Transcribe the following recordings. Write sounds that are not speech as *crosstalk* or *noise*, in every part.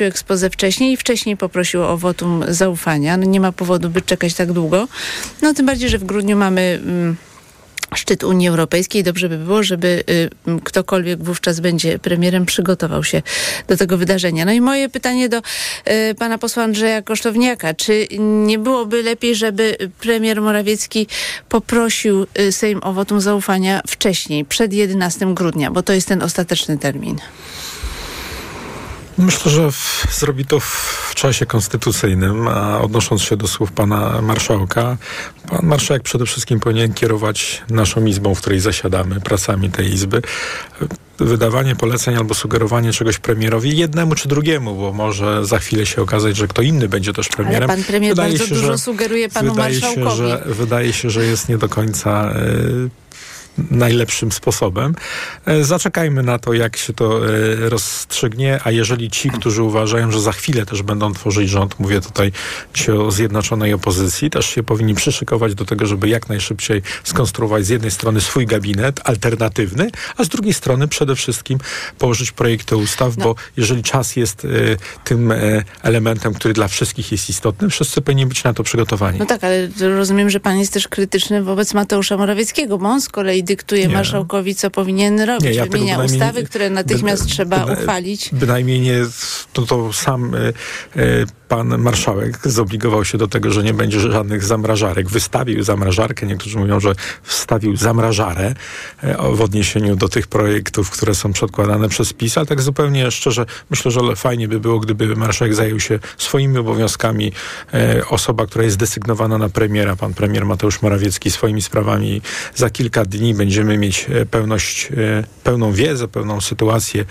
wygłosił ekspozę wcześniej i wcześniej poprosił o wotum zaufania. No nie ma powodu, by czekać tak długo. No tym bardziej, że w grudniu mamy... Mm, szczyt Unii Europejskiej. Dobrze by było, żeby y, ktokolwiek wówczas będzie premierem przygotował się do tego wydarzenia. No i moje pytanie do y, pana posła Andrzeja Kosztowniaka. Czy nie byłoby lepiej, żeby premier Morawiecki poprosił y, Sejm o wotum zaufania wcześniej, przed 11 grudnia, bo to jest ten ostateczny termin? Myślę, że w, zrobi to w czasie konstytucyjnym, a odnosząc się do słów pana marszałka, pan marszałek przede wszystkim powinien kierować naszą izbą, w której zasiadamy, pracami tej izby. Wydawanie poleceń albo sugerowanie czegoś premierowi jednemu czy drugiemu, bo może za chwilę się okazać, że kto inny będzie też premierem. Ale pan premier wydaje bardzo się, dużo że, sugeruje panu wydaje marszałkowi. Się, że, wydaje się, że jest nie do końca. Yy, najlepszym sposobem. E, zaczekajmy na to, jak się to e, rozstrzygnie, a jeżeli ci, którzy uważają, że za chwilę też będą tworzyć rząd, mówię tutaj dzisiaj o zjednoczonej opozycji, też się powinni przyszykować do tego, żeby jak najszybciej skonstruować z jednej strony swój gabinet alternatywny, a z drugiej strony przede wszystkim położyć projekty ustaw, no. bo jeżeli czas jest y, tym elementem, który dla wszystkich jest istotny, wszyscy powinni być na to przygotowani. No tak, ale rozumiem, że pan jest też krytyczny wobec Mateusza Morawieckiego, bo on z kolei dyktuje nie. marszałkowi, co powinien robić. Nie, ja Wymienia ustawy, które natychmiast by, trzeba by, uchwalić. Bynajmniej nie, to, to sam y, y, pan marszałek zobligował się do tego, że nie będzie żadnych zamrażarek. Wystawił zamrażarkę, niektórzy mówią, że wstawił zamrażarę e, w odniesieniu do tych projektów, które są przedkładane przez PiS, ale tak zupełnie szczerze, myślę, że fajnie by było, gdyby marszałek zajął się swoimi obowiązkami. E, osoba, która jest desygnowana na premiera, pan premier Mateusz Morawiecki, swoimi sprawami. Za kilka dni będziemy mieć e, pełność, pełną wiedzę, pełną sytuację,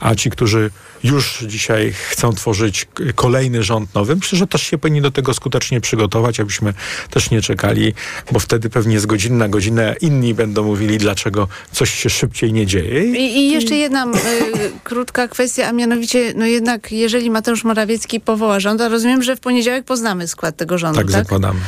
a ci, którzy już dzisiaj chcą tworzyć kolejny rząd nowy. Myślę, że też się powinni do tego skutecznie przygotować, abyśmy też nie czekali, bo wtedy pewnie z godziny na godzinę inni będą mówili, dlaczego coś się szybciej nie dzieje. I, i jeszcze jedna y, krótka kwestia, a mianowicie, no jednak jeżeli Mateusz Morawiecki powoła rząd, a rozumiem, że w poniedziałek poznamy skład tego rządu, tak? Tak, zakładamy.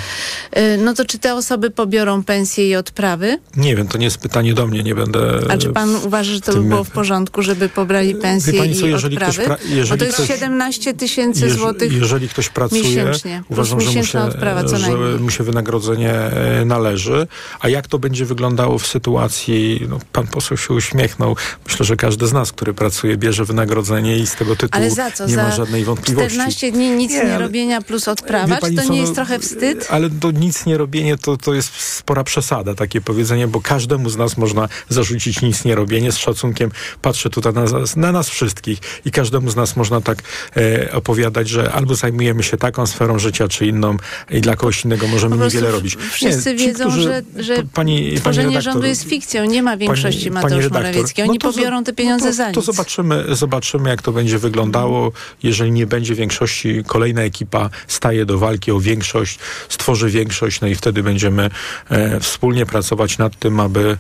Y, no to czy te osoby pobiorą pensje i odprawy? Nie wiem, to nie jest pytanie do mnie, nie będę... A czy pan uważa, że to by było w porządku, żeby pobrali pensje i jeżeli odprawy? Ktoś pra- jeżeli Bo to jest ktoś, 17 tysięcy złotych Jeżeli ktoś pracuje, miesięcznie, uważam, że, mu się, odprawa, że mu się wynagrodzenie e, należy. A jak to będzie wyglądało w sytuacji, no, pan poseł się uśmiechnął, myślę, że każdy z nas, który pracuje, bierze wynagrodzenie i z tego tytułu ale za co? nie za ma żadnej wątpliwości. 14 dni nic nie, nie robienia plus odprawa, czy to nie jest no, trochę wstyd? Ale to nic nie robienie to, to jest spora przesada, takie powiedzenie, bo każdemu z nas można zarzucić nic nie robienie z szacunkiem. Patrzę tutaj na, na nas wszystkich i każdemu z nas można tak e, opowiadać, że albo zajmujemy się taką sferą życia, czy inną i dla kogoś innego możemy niewiele robić. Wszyscy nie, ci, wiedzą, którzy, że, że pani, tworzenie pani rządu jest fikcją. Nie ma większości pani, Mateusz pani Morawiecki. Oni no pobiorą te pieniądze no to, za nic. To zobaczymy, zobaczymy, jak to będzie wyglądało. Jeżeli nie będzie większości, kolejna ekipa staje do walki o większość, stworzy większość, no i wtedy będziemy e, wspólnie pracować nad tym, aby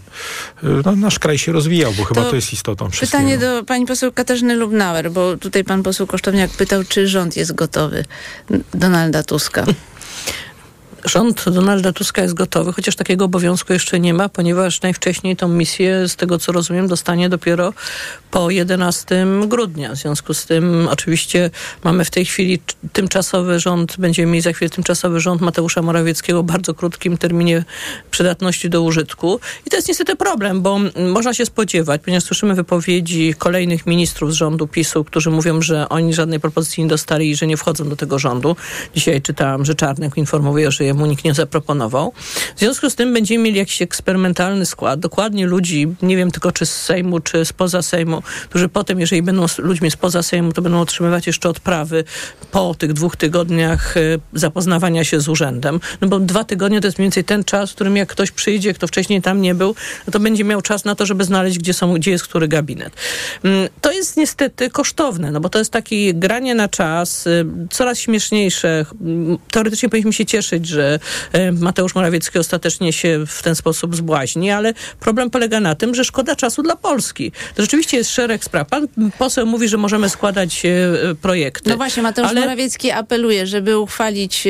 e, no, nasz kraj się rozwijał, bo chyba to, to jest istotą wszystkiego. Pytanie do pani poseł Katarzyny Lubnauer, bo tutaj pan poseł Kosztowniak pytał, czy rząd jest gotowy Donalda Tuska rząd Donalda Tuska jest gotowy, chociaż takiego obowiązku jeszcze nie ma, ponieważ najwcześniej tą misję, z tego co rozumiem, dostanie dopiero po 11 grudnia. W związku z tym oczywiście mamy w tej chwili tymczasowy rząd, będziemy mieli za chwilę tymczasowy rząd Mateusza Morawieckiego w bardzo krótkim terminie przydatności do użytku. I to jest niestety problem, bo można się spodziewać, ponieważ słyszymy wypowiedzi kolejnych ministrów z rządu PiSu, którzy mówią, że oni żadnej propozycji nie dostali i że nie wchodzą do tego rządu. Dzisiaj czytałam, że Czarnek informuje, że mu nikt nie zaproponował. W związku z tym będziemy mieli jakiś eksperymentalny skład, dokładnie ludzi, nie wiem tylko czy z Sejmu, czy spoza Sejmu, którzy potem, jeżeli będą ludźmi spoza Sejmu, to będą otrzymywać jeszcze odprawy po tych dwóch tygodniach y, zapoznawania się z urzędem. No bo dwa tygodnie to jest mniej więcej ten czas, w którym jak ktoś przyjdzie, kto wcześniej tam nie był, no to będzie miał czas na to, żeby znaleźć, gdzie, są, gdzie jest który gabinet. Mm, to jest niestety kosztowne, no bo to jest takie granie na czas, y, coraz śmieszniejsze. Mm, teoretycznie powinniśmy się cieszyć, że że e, Mateusz Morawiecki ostatecznie się w ten sposób zbłaźni, ale problem polega na tym, że szkoda czasu dla Polski. To rzeczywiście jest szereg spraw. Pan poseł mówi, że możemy składać e, projekty. No właśnie, Mateusz ale... Morawiecki apeluje, żeby uchwalić,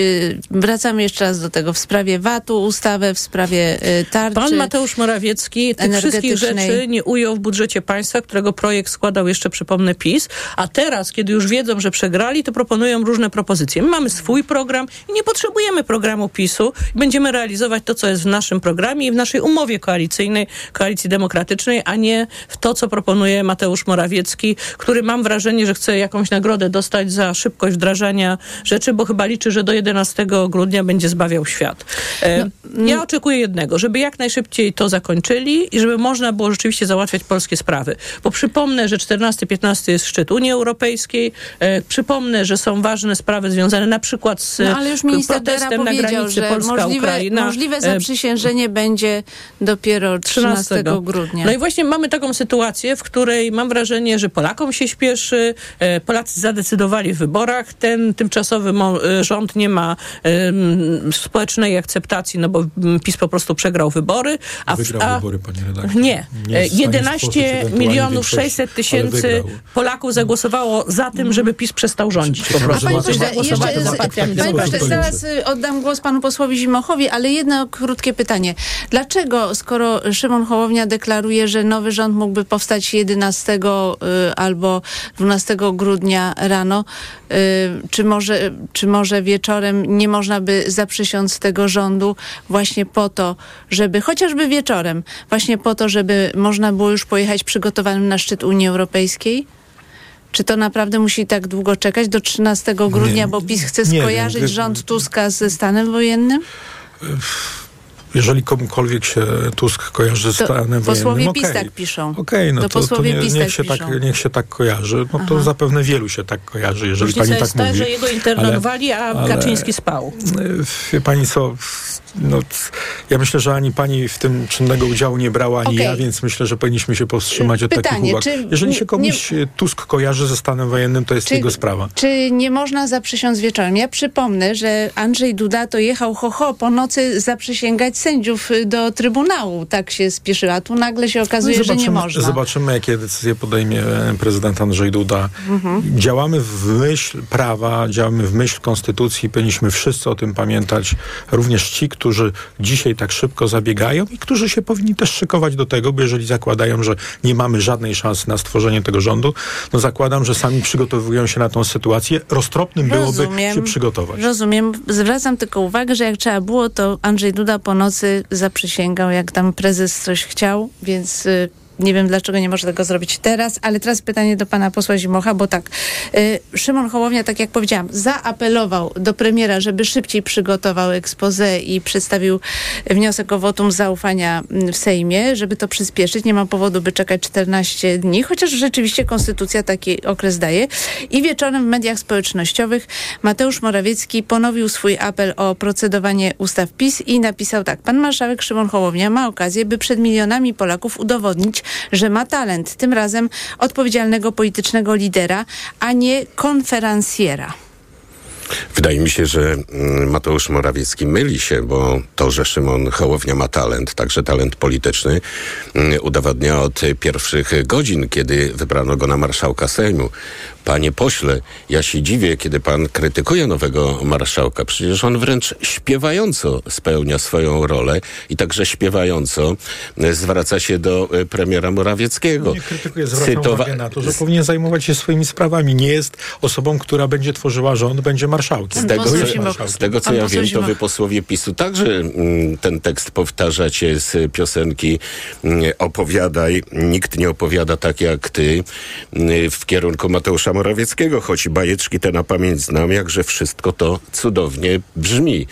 wracamy jeszcze raz do tego, w sprawie VAT-u ustawę, w sprawie tarczy. Pan Mateusz Morawiecki tych wszystkich rzeczy nie ujął w budżecie państwa, którego projekt składał jeszcze, przypomnę, PiS, a teraz, kiedy już wiedzą, że przegrali, to proponują różne propozycje. My mamy swój program i nie potrzebujemy programu PiSu. Będziemy realizować to, co jest w naszym programie i w naszej umowie koalicyjnej, koalicji demokratycznej, a nie w to, co proponuje Mateusz Morawiecki, który mam wrażenie, że chce jakąś nagrodę dostać za szybkość wdrażania rzeczy, bo chyba liczy, że do 11 grudnia będzie zbawiał świat. E, no, ja oczekuję jednego, żeby jak najszybciej to zakończyli i żeby można było rzeczywiście załatwiać polskie sprawy. Bo przypomnę, że 14-15 jest szczyt Unii Europejskiej. E, przypomnę, że są ważne sprawy związane na przykład z no, ale już protestem na granicy Polska-Ukraina. Możliwe e, zaprzysiężenie będzie dopiero 13, 13 grudnia. No i właśnie mamy taką sytuację, w której mam wrażenie, że Polakom się śpieszy. E, Polacy zadecydowali w wyborach. Ten tymczasowy e, rząd nie ma społecznej akceptacji, no bo PiS po prostu przegrał wybory. A, wygrał a, wybory, panie redaktor. Nie. nie 11 milionów 600 tysięcy Polaków zagłosowało za tym, żeby PiS przestał rządzić. Po prostu. Panie pośle, jeszcze, zaraz y, oddam głos panu posłowi Zimochowi, ale jedno krótkie pytanie. Dlaczego, skoro Szymon Hołownia deklaruje, że nowy rząd mógłby powstać 11 y, albo 12 grudnia rano, y, czy może, czy może wieczorem nie można by zaprzysiąc tego rządu właśnie po to, żeby chociażby wieczorem, właśnie po to, żeby można było już pojechać przygotowanym na szczyt Unii Europejskiej? Czy to naprawdę musi tak długo czekać do 13 grudnia, nie, bo PiS chce skojarzyć nie, rząd Tuska ze stanem wojennym? jeżeli komukolwiek się Tusk kojarzy z stanem wojennym, Posłowie PiS tak piszą. Okej, okay, no to, to, to nie, niech, się tak, niech się tak kojarzy. No to Aha. zapewne wielu się tak kojarzy, jeżeli Różnica pani tak jest mówi. że jego internowali, a ale, Kaczyński spał. Wie pani co, no, ja myślę, że ani pani w tym czynnego udziału nie brała, ani okay. ja, więc myślę, że powinniśmy się powstrzymać od Pytanie, takich uwag. Czy Jeżeli się komuś nie, Tusk kojarzy ze stanem wojennym, to jest czy, jego sprawa. Czy nie można zaprzysiąc wieczorem? Ja przypomnę, że Andrzej Duda to jechał ho, ho po nocy zaprzysięgać sędziów do Trybunału. Tak się spieszyła. Tu nagle się okazuje, no że nie można. Zobaczymy, jakie decyzje podejmie prezydent Andrzej Duda. Mhm. Działamy w myśl prawa, działamy w myśl konstytucji. Powinniśmy wszyscy o tym pamiętać. Również ci, którzy którzy dzisiaj tak szybko zabiegają i którzy się powinni też szykować do tego, bo jeżeli zakładają, że nie mamy żadnej szansy na stworzenie tego rządu, no zakładam, że sami przygotowują się na tą sytuację. Roztropnym byłoby rozumiem, się przygotować. Rozumiem. Zwracam tylko uwagę, że jak trzeba było, to Andrzej Duda po nocy zaprzysięgał, jak tam prezes coś chciał, więc... Y nie wiem, dlaczego nie może tego zrobić teraz, ale teraz pytanie do pana posła Zimocha, bo tak, y, Szymon Hołownia, tak jak powiedziałam, zaapelował do premiera, żeby szybciej przygotował ekspozę i przedstawił wniosek o wotum zaufania w Sejmie, żeby to przyspieszyć. Nie ma powodu, by czekać 14 dni, chociaż rzeczywiście konstytucja taki okres daje. I wieczorem w mediach społecznościowych Mateusz Morawiecki ponowił swój apel o procedowanie ustaw PiS i napisał tak. Pan marszałek Szymon Hołownia ma okazję, by przed milionami Polaków udowodnić, że ma talent, tym razem odpowiedzialnego politycznego lidera, a nie konferencjera. Wydaje mi się, że mm, Mateusz Morawiecki myli się, bo to, że Szymon Hołownia ma talent, także talent polityczny, mm, udowadnia od pierwszych godzin, kiedy wybrano go na marszałka Sejmu. Panie pośle, ja się dziwię, kiedy pan krytykuje nowego marszałka. Przecież on wręcz śpiewająco spełnia swoją rolę i także śpiewająco zwraca się do e, premiera Morawieckiego. Nie krytykuję, zwracam Cytowa... uwagę na to, że powinien zajmować się swoimi sprawami. Nie jest osobą, która będzie tworzyła rząd, będzie marszałkiem. Z tego, co, z tego, co ja wiem, to wy posłowie PiSu także mm, ten tekst powtarzacie z piosenki mm, Opowiadaj, nikt nie opowiada tak jak ty mm, w kierunku Mateusza Morawieckiego, choć bajeczki te na pamięć znam, jakże wszystko to cudownie brzmi.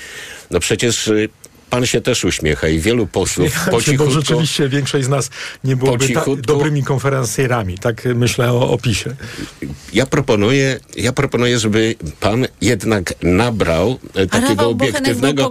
No przecież y, pan się też uśmiecha i wielu posłów po cichutku... Bo rzeczywiście większość z nas nie byłoby cichutku, dobrymi konferencjerami. Tak myślę o opisie. Ja proponuję, ja proponuję, żeby pan jednak nabrał e, takiego obiektywnego,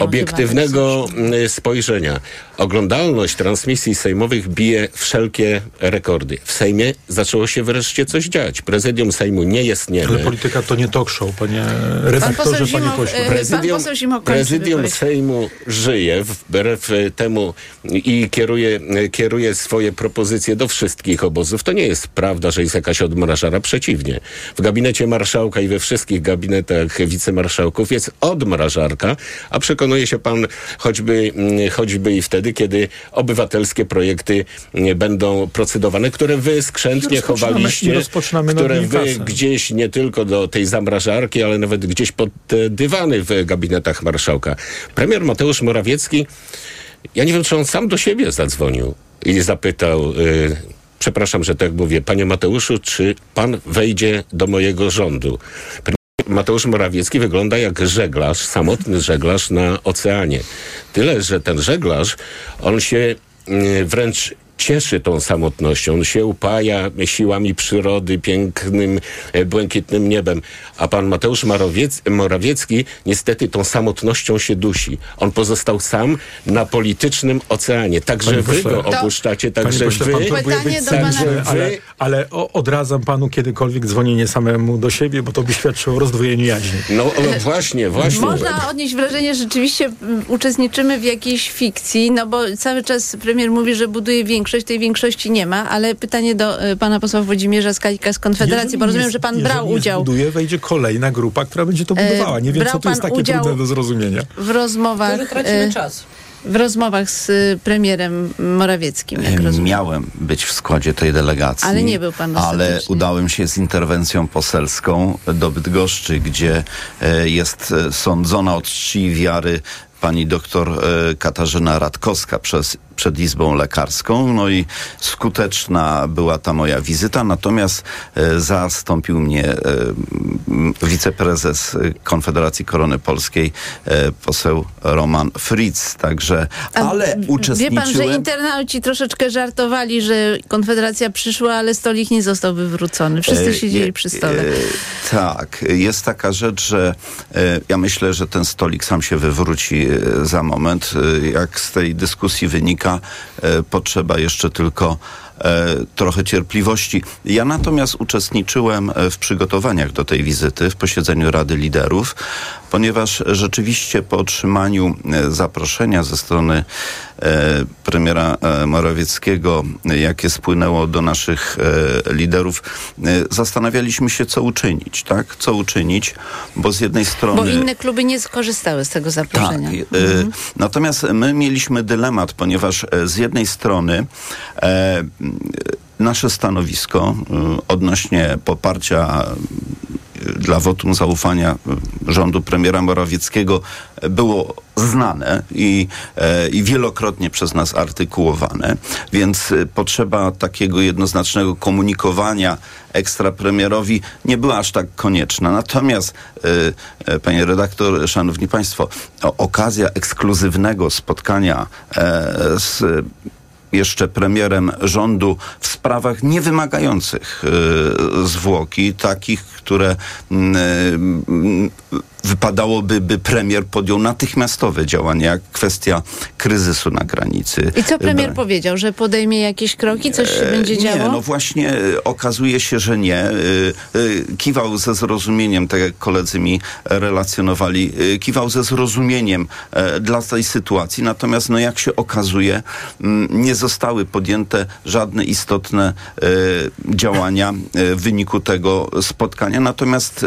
obiektywnego mm, spojrzenia. Oglądalność transmisji sejmowych bije wszelkie rekordy. W Sejmie zaczęło się wreszcie coś dziać. Prezydium Sejmu nie jest nieme. Ale polityka to nie talk show, panie redaktorze, panie Zimoch, pośle. e, Prezydium, prezydium. Sejmu żyje wbrew e, temu i kieruje, e, kieruje swoje propozycje do wszystkich obozów. To nie jest prawda, że jest jakaś odmrażara. Przeciwnie. W gabinecie marszałka i we wszystkich gabinetach wicemarszałków jest odmrażarka, a przekonuje się pan choćby, mm, choćby i wtedy, kiedy obywatelskie projekty mm, będą procedowane, które wy skrzętnie chowaliście, które wy gdzieś nie tylko do tej zamrażarki, ale nawet gdzieś pod te dywany w gabinetach marszałka. Premier Mateusz Morawiecki, ja nie wiem, czy on sam do siebie zadzwonił i zapytał, y, przepraszam, że tak mówię, panie Mateuszu, czy pan wejdzie do mojego rządu? Mateusz Morawiecki wygląda jak żeglarz, samotny żeglarz na oceanie. Tyle, że ten żeglarz, on się y, wręcz cieszy tą samotnością. On się upaja siłami przyrody, pięknym, e, błękitnym niebem. A pan Mateusz Morawiec, Morawiecki niestety tą samotnością się dusi. On pozostał sam na politycznym oceanie. Także Panie wy pośle, go To- opuszczacie, Panie także pośle, wy... być do pana- sędziwy, ale, ale odradzam panu kiedykolwiek dzwonienie samemu do siebie, bo to by świadczyło o rozdwojeniu jaźni. No o, właśnie, właśnie. Można odnieść wrażenie, że rzeczywiście mm, uczestniczymy w jakiejś fikcji, no bo cały czas premier mówi, że buduje większość, tej większości nie ma, ale pytanie do y, pana posła Włodzimierza Skalika z Konfederacji, Jeżeli bo rozumiem, nie- że pan brał udział zbuduje, wejdzie kolejna grupa, która będzie to E, budowała. Nie wiem, brał co tu jest takie trudne do zrozumienia. w rozmowach, tracimy y, czas. w rozmowach z y, premierem Morawieckim, jak rozumiem. Miałem być w składzie tej delegacji. Ale nie był pan Ale udałem się z interwencją poselską do Bydgoszczy, gdzie e, jest e, sądzona od czci i wiary pani doktor e, Katarzyna Radkowska przez, przed Izbą Lekarską. No i skuteczna była ta moja wizyta, natomiast e, zastąpił mnie e, wiceprezes Konfederacji Korony Polskiej, e, poseł Roman Fritz. Także, A ale Wie uczestniczyłem... pan, że internauci troszeczkę żartowali, że Konfederacja przyszła, ale stolik nie został wywrócony. Wszyscy siedzieli przy stole. e, tak, jest taka rzecz, że e, ja myślę, że ten stolik sam się wywróci za moment. Jak z tej dyskusji wynika, e, potrzeba jeszcze tylko e, trochę cierpliwości. Ja natomiast uczestniczyłem e, w przygotowaniach do tej wizyty, w posiedzeniu Rady Liderów, ponieważ rzeczywiście po otrzymaniu e, zaproszenia ze strony e, premiera e, Morawieckiego, jakie spłynęło do naszych liderów, zastanawialiśmy się, co uczynić, tak? Co uczynić, bo z jednej strony... Bo inne kluby nie skorzystały z tego Tak. zaproszenia. e, Natomiast my mieliśmy dylemat, ponieważ z jednej strony nasze stanowisko e, odnośnie poparcia e, dla wotum zaufania e, rządu premiera Morawieckiego było znane i, i wielokrotnie przez nas artykułowane, więc potrzeba takiego jednoznacznego komunikowania ekstrapremierowi nie była aż tak konieczna. Natomiast, panie redaktor, szanowni państwo, okazja ekskluzywnego spotkania e, z jeszcze premierem rządu w sprawach niewymagających y, zwłoki, takich, które mm, y, wypadałoby, by premier podjął natychmiastowe działania, jak kwestia kryzysu na granicy. I co premier Bra- powiedział, że podejmie jakieś kroki, coś się będzie E, nie, działo? no właśnie e, okazuje się, że nie. E, e, Kiwał ze zrozumieniem, tak jak koledzy mi relacjonowali, kiwał ze zrozumieniem dla tej sytuacji. Natomiast, no jak się okazuje, m, nie zostały podjęte żadne istotne działania w wyniku tego spotkania. Natomiast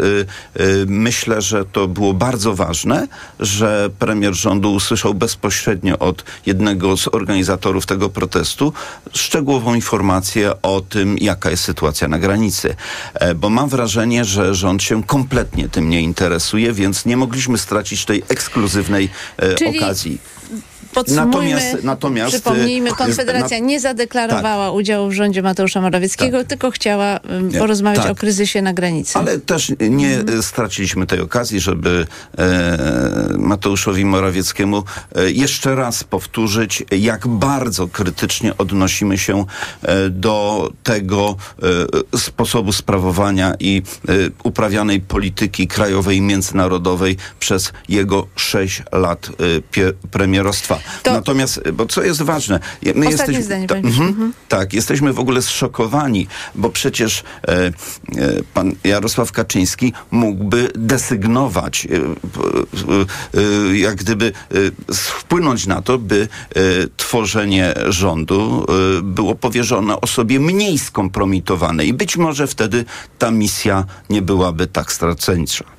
myślę, że to było bardzo ważne, że premier rządu usłyszał bezpośrednio od jednego z organizatorów tego protestu szczegółową informację o tym, jaka jest sytuacja na granicy. E, Bo mam wrażenie, że rząd się kompletnie tym nie interesuje, więc nie mogliśmy stracić tej ekskluzywnej e, Czyli okazji. Podsumujmy, Natomiast- natomiast, przypomnijmy, y, Konfederacja na- nie zadeklarowała udziału w rządzie Mateusza Morawieckiego, tylko chciała Nie, porozmawiać tak. o kryzysie na granicy. Ale też nie Mhm. e, straciliśmy tej okazji, żeby e, Mateuszowi Morawieckiemu e, jeszcze raz powtórzyć, jak bardzo krytycznie odnosimy się e, do tego e, sposobu sprawowania i e, uprawianej polityki krajowej i międzynarodowej przez jego sześć lat e, premierostwa. To... Natomiast, bo co jest ważne, my Ostatnie jesteśmy, zdanie, ta, mhm, tak, jesteśmy w ogóle zszokowani, bo przecież e, e, pan Jarosław Kaczyński mógłby desygnować, e, e jak gdyby e, wpłynąć na to, by e, tworzenie rządu było powierzone osobie mniej skompromitowanej. I być może wtedy ta misja nie byłaby tak straceńcza.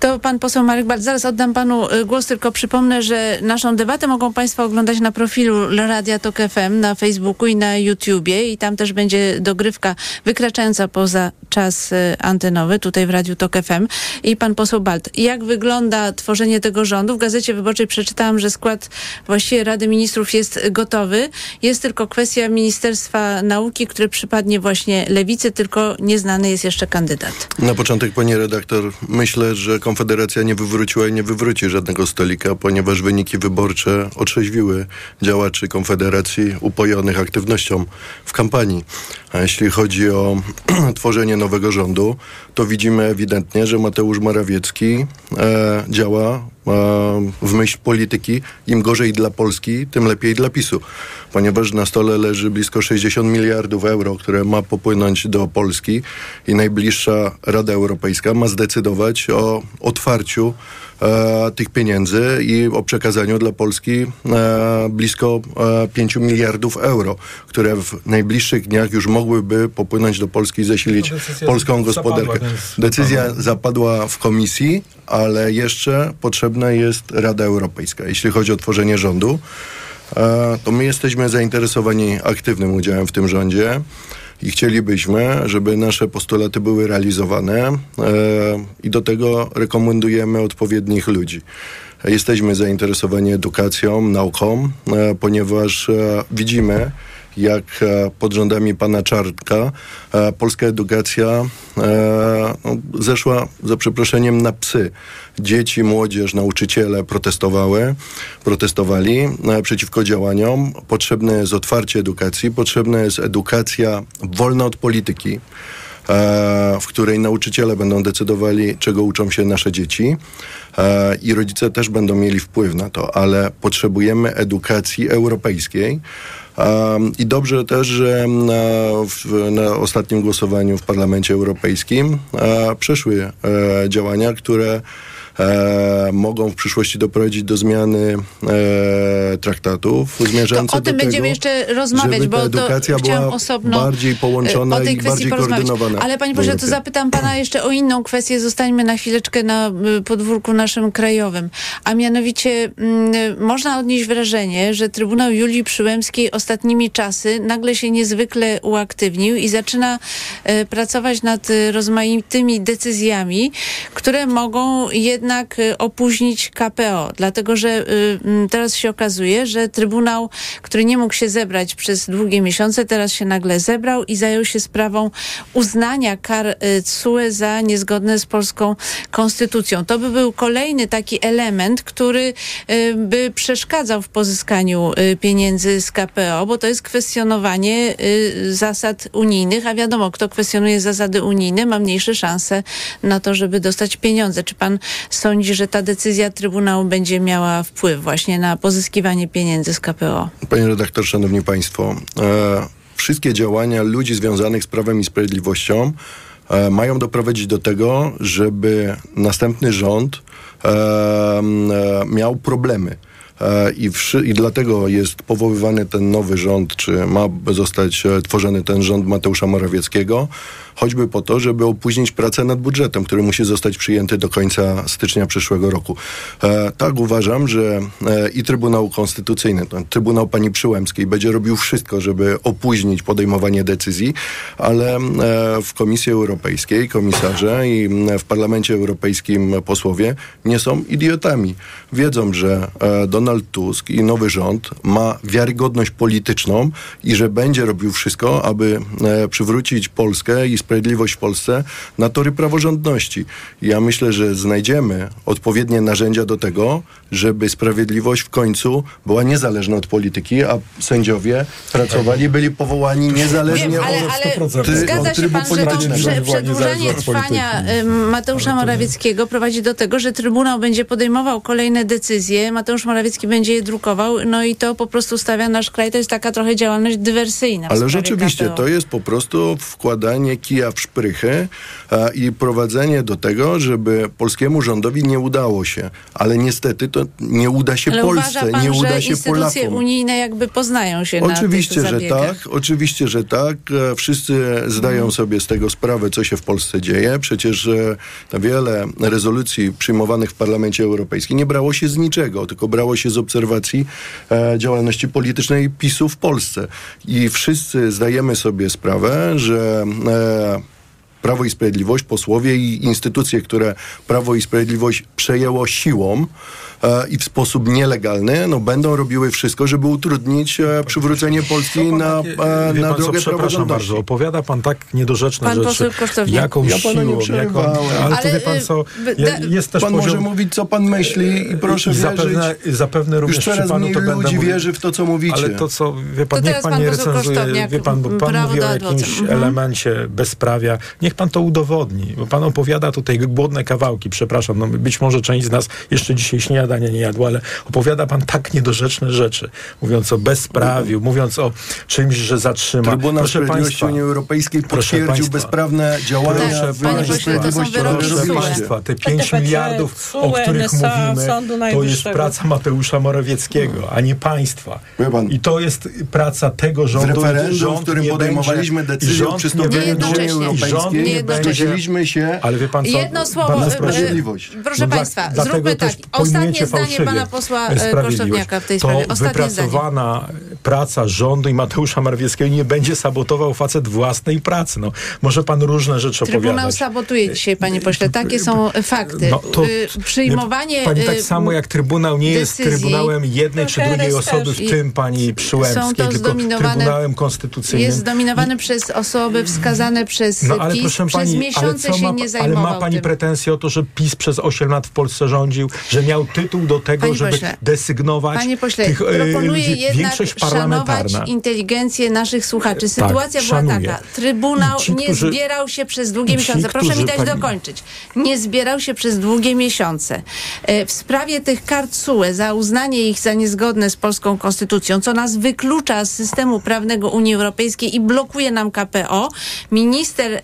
To pan poseł Marek Bart. Zaraz oddam panu y, głos, tylko przypomnę, że naszą debatę mogą państwo oglądać na profilu Radia Tok FM na Facebooku i na YouTubie i tam też będzie dogrywka wykraczająca poza czas y, antenowy tutaj w Radiu Tok FM. I pan poseł Balt, jak wygląda tworzenie tego rządu? W Gazecie Wyborczej przeczytałam, że skład właściwie Rady Ministrów jest gotowy. Jest tylko kwestia Ministerstwa Nauki, które przypadnie właśnie Lewicy, tylko nieznany jest jeszcze kandydat. Na początek, pani redaktor, myślę, że Konfederacja nie wywróciła i nie wywróci żadnego stolika, ponieważ wyniki wyborcze otrzeźwiły działaczy Konfederacji upojonych aktywnością w kampanii. A jeśli chodzi o *clears throat* tworzenie nowego rządu, to widzimy ewidentnie, że Mateusz Morawiecki e, działa e, w myśl polityki. Im gorzej dla Polski, tym lepiej dla PiSu. Ponieważ na stole leży blisko 60 miliardów euro, które ma popłynąć do Polski i najbliższa Rada Europejska ma zdecydować o otwarciu e, tych pieniędzy i o przekazaniu dla Polski e, blisko e, 5 miliardów euro, które w najbliższych dniach już mogłyby popłynąć do Polski i zasilić polską gospodarkę. Zapadła, Decyzja zapadła w komisji, ale jeszcze potrzebna jest Rada Europejska. Jeśli chodzi o tworzenie rządu, e, to my jesteśmy zainteresowani aktywnym udziałem w tym rządzie i chcielibyśmy, żeby nasze postulaty były realizowane e, i do tego rekomendujemy odpowiednich ludzi. Jesteśmy zainteresowani edukacją, nauką, e, ponieważ e, widzimy, jak e, pod rządami pana Czartka e, polska edukacja e, no, zeszła za przeproszeniem na psy. Dzieci, młodzież, nauczyciele protestowały, protestowali przeciwko działaniom. Potrzebne jest otwarcie edukacji, potrzebna jest edukacja wolna od polityki w której nauczyciele będą decydowali, czego uczą się nasze dzieci i rodzice też będą mieli wpływ na to, ale potrzebujemy edukacji europejskiej, i dobrze też, że na, ostatnim głosowaniu w Parlamencie Europejskim przeszły e, działania, które e, mogą w przyszłości doprowadzić do zmiany e, traktatów zmierzających to o tym do będziemy jeszcze rozmawiać, bo edukacja to była osobno bardziej połączona i bardziej koordynowana. Ale panie proszę, to zapytam pana jeszcze o inną kwestię. Zostańmy na chwileczkę na y, podwórku naszym krajowym. A mianowicie mm, można odnieść wrażenie, że Trybunał Julii Przyłębskiej ostatnimi czasy nagle się niezwykle uaktywnił i zaczyna y, pracować nad y, rozmaitymi decyzjami, które mogą jednak jednak y, opóźnić KPO, dlatego że y, teraz się okazuje, że Trybunał, który nie mógł się zebrać przez długie miesiące, teraz się nagle zebrał i zajął się sprawą uznania kar y, CUE za niezgodne z polską konstytucją. To by był kolejny taki element, który by przeszkadzał w pozyskaniu pieniędzy z KPO, bo to jest kwestionowanie zasad unijnych, a wiadomo, kto kwestionuje zasady unijne, ma mniejsze szanse na to, żeby dostać pieniądze. Czy pan sądzi, że ta decyzja Trybunału będzie miała wpływ właśnie na pozyskiwanie pieniędzy z KPO? Panie redaktor, szanowni państwo, e, wszystkie działania ludzi związanych z Prawem i Sprawiedliwością e, mają doprowadzić do tego, żeby następny rząd e, e miał problemy. E, I, wszy, I dlatego jest powoływany ten nowy rząd, czy ma zostać e, tworzony ten rząd Mateusza Morawieckiego, choćby po to, żeby opóźnić pracę nad budżetem, który musi zostać przyjęty do końca stycznia przyszłego roku. E, tak uważam, że e, i Trybunał Konstytucyjny, ten Trybunał Pani Przyłębskiej będzie robił wszystko, żeby opóźnić podejmowanie decyzji, ale e, w Komisji Europejskiej komisarze i w Parlamencie Europejskim posłowie nie są idiotami. Wiedzą, że e, Donald Tusk i nowy rząd ma wiarygodność polityczną i że będzie robił wszystko, aby e, przywrócić Polskę i Sprawiedliwość w Polsce na tory praworządności. Ja myślę, że znajdziemy odpowiednie narzędzia do tego, żeby sprawiedliwość w końcu była niezależna od polityki, a sędziowie pracowali, byli powołani niezależnie Wiem, ale, od... ale zgadza się pan, że to prze, przedłużanie trwania Mateusza Morawieckiego prowadzi do tego, że Trybunał będzie podejmował kolejne decyzje, Mateusz Morawiecki będzie je drukował, no i to po prostu stawia nasz kraj, to jest taka trochę działalność dywersyjna. Ale rzeczywiście, KPO. to jest po prostu wkładanie kija w szprychy a, i prowadzenie do tego, żeby polskiemu rządowi nie udało się. Ale niestety to nie uda się Ale Polsce, pan, nie uda że się instytucje Polakom. unijne jakby poznają się na Oczywiście, tych że zabiegach? tak. Oczywiście, że tak. E, Wszyscy zdają Mhm. sobie z tego sprawę, co się w Polsce dzieje. Przecież e, wiele rezolucji przyjmowanych w Parlamencie Europejskim nie brało się z niczego, tylko brało się z obserwacji e, działalności politycznej PiSu w Polsce. I wszyscy zdajemy sobie sprawę, że e, uh, Prawo i Sprawiedliwość, posłowie i instytucje, które Prawo i Sprawiedliwość przejęło siłą e, i w sposób nielegalny, no, będą robiły wszystko, żeby utrudnić e, przywrócenie Polski Co pan na, e, na pan co, drogę Przepraszam praworządności. bardzo, opowiada pan tak niedorzeczne Pan rzeczy. Jaką Ja pana nie siłą, jaką, ale, to Ale, wie pan y, co, jest też Pan poziom... może mówić, co pan myśli i proszę i wierzyć. zapewne, zapewne również Już coraz panu mniej ludzi wierzy w to, co mówicie. Ale to co, wie pan, To niech pan, pan nie recenzuje, wie pan, bo pan mówi o jakimś Mhm. elemencie bezprawia. Niech pan to udowodni, bo pan opowiada tutaj głodne kawałki, przepraszam, no być może część z nas jeszcze dzisiaj śniadania nie jadła, ale opowiada pan tak niedorzeczne rzeczy, mówiąc o bezprawiu, mówiąc o czymś, że zatrzyma. Trybunał Proszę Sprawiedliwości państwa, Unii Europejskiej Proszę potwierdził państwa. bezprawne działania Proszę w. Proszę. Państwa, te 5 PTPC, miliardów, o których mówimy, to jest praca Mateusza Morawieckiego, a nie państwa. I to jest praca tego rządu. referendum, rząd w którym podejmowaliśmy decyzję o przystąpieniu do Unii Jednocześnie. i rząd Europejskiej. Nie będzie... Zgodziliśmy się Ale wie pan co? Jedno słowo, Bardzo e, proszę. sprawiedliwość. Proszę No dla- Państwa, dlatego zróbmy tak. Ostatnie zdanie fałszywie pana posła e, sprawiedliwość. Kosztowniaka w tej sprawie. To Ostatnie zdanie. wypracowana praca rządu i Mateusza Morawieckiego nie będzie sabotował facet własnej pracy. No, może pan różne rzeczy Trybunał opowiadać. sabotuje dzisiaj, panie pośle. Takie są fakty. No to- Y, Przyjmowanie... Pani tak y, samo jak Trybunał nie jest decyzji. Trybunałem jednej czy No, drugiej KRS osoby, w tym pani Przyłębskiej, tylko Trybunałem Konstytucyjnym. Jest zdominowany przez osoby wskazane przez No ale PiS. Proszę przez pani, ale, miesiące co się ma, nie ale zajmował ma pani tym. pretensje o to, że PiS przez 8 lat w Polsce rządził, że miał tytuł do tego, Panie żeby pośle, desygnować Panie pośle, tych, e, proponuję ludzi. jednak szanować inteligencję naszych słuchaczy. Sytuacja była szanuję. taka. Trybunał ci, nie którzy- zbierał się przez długie ci, miesiące. Proszę mi którzy dać pani- dokończyć. Nie zbierał się przez długie miesiące. E, W sprawie tych kart SUE, za uznanie ich za niezgodne z polską konstytucją, co nas wyklucza z systemu prawnego Unii Europejskiej i blokuje nam KPO, minister e,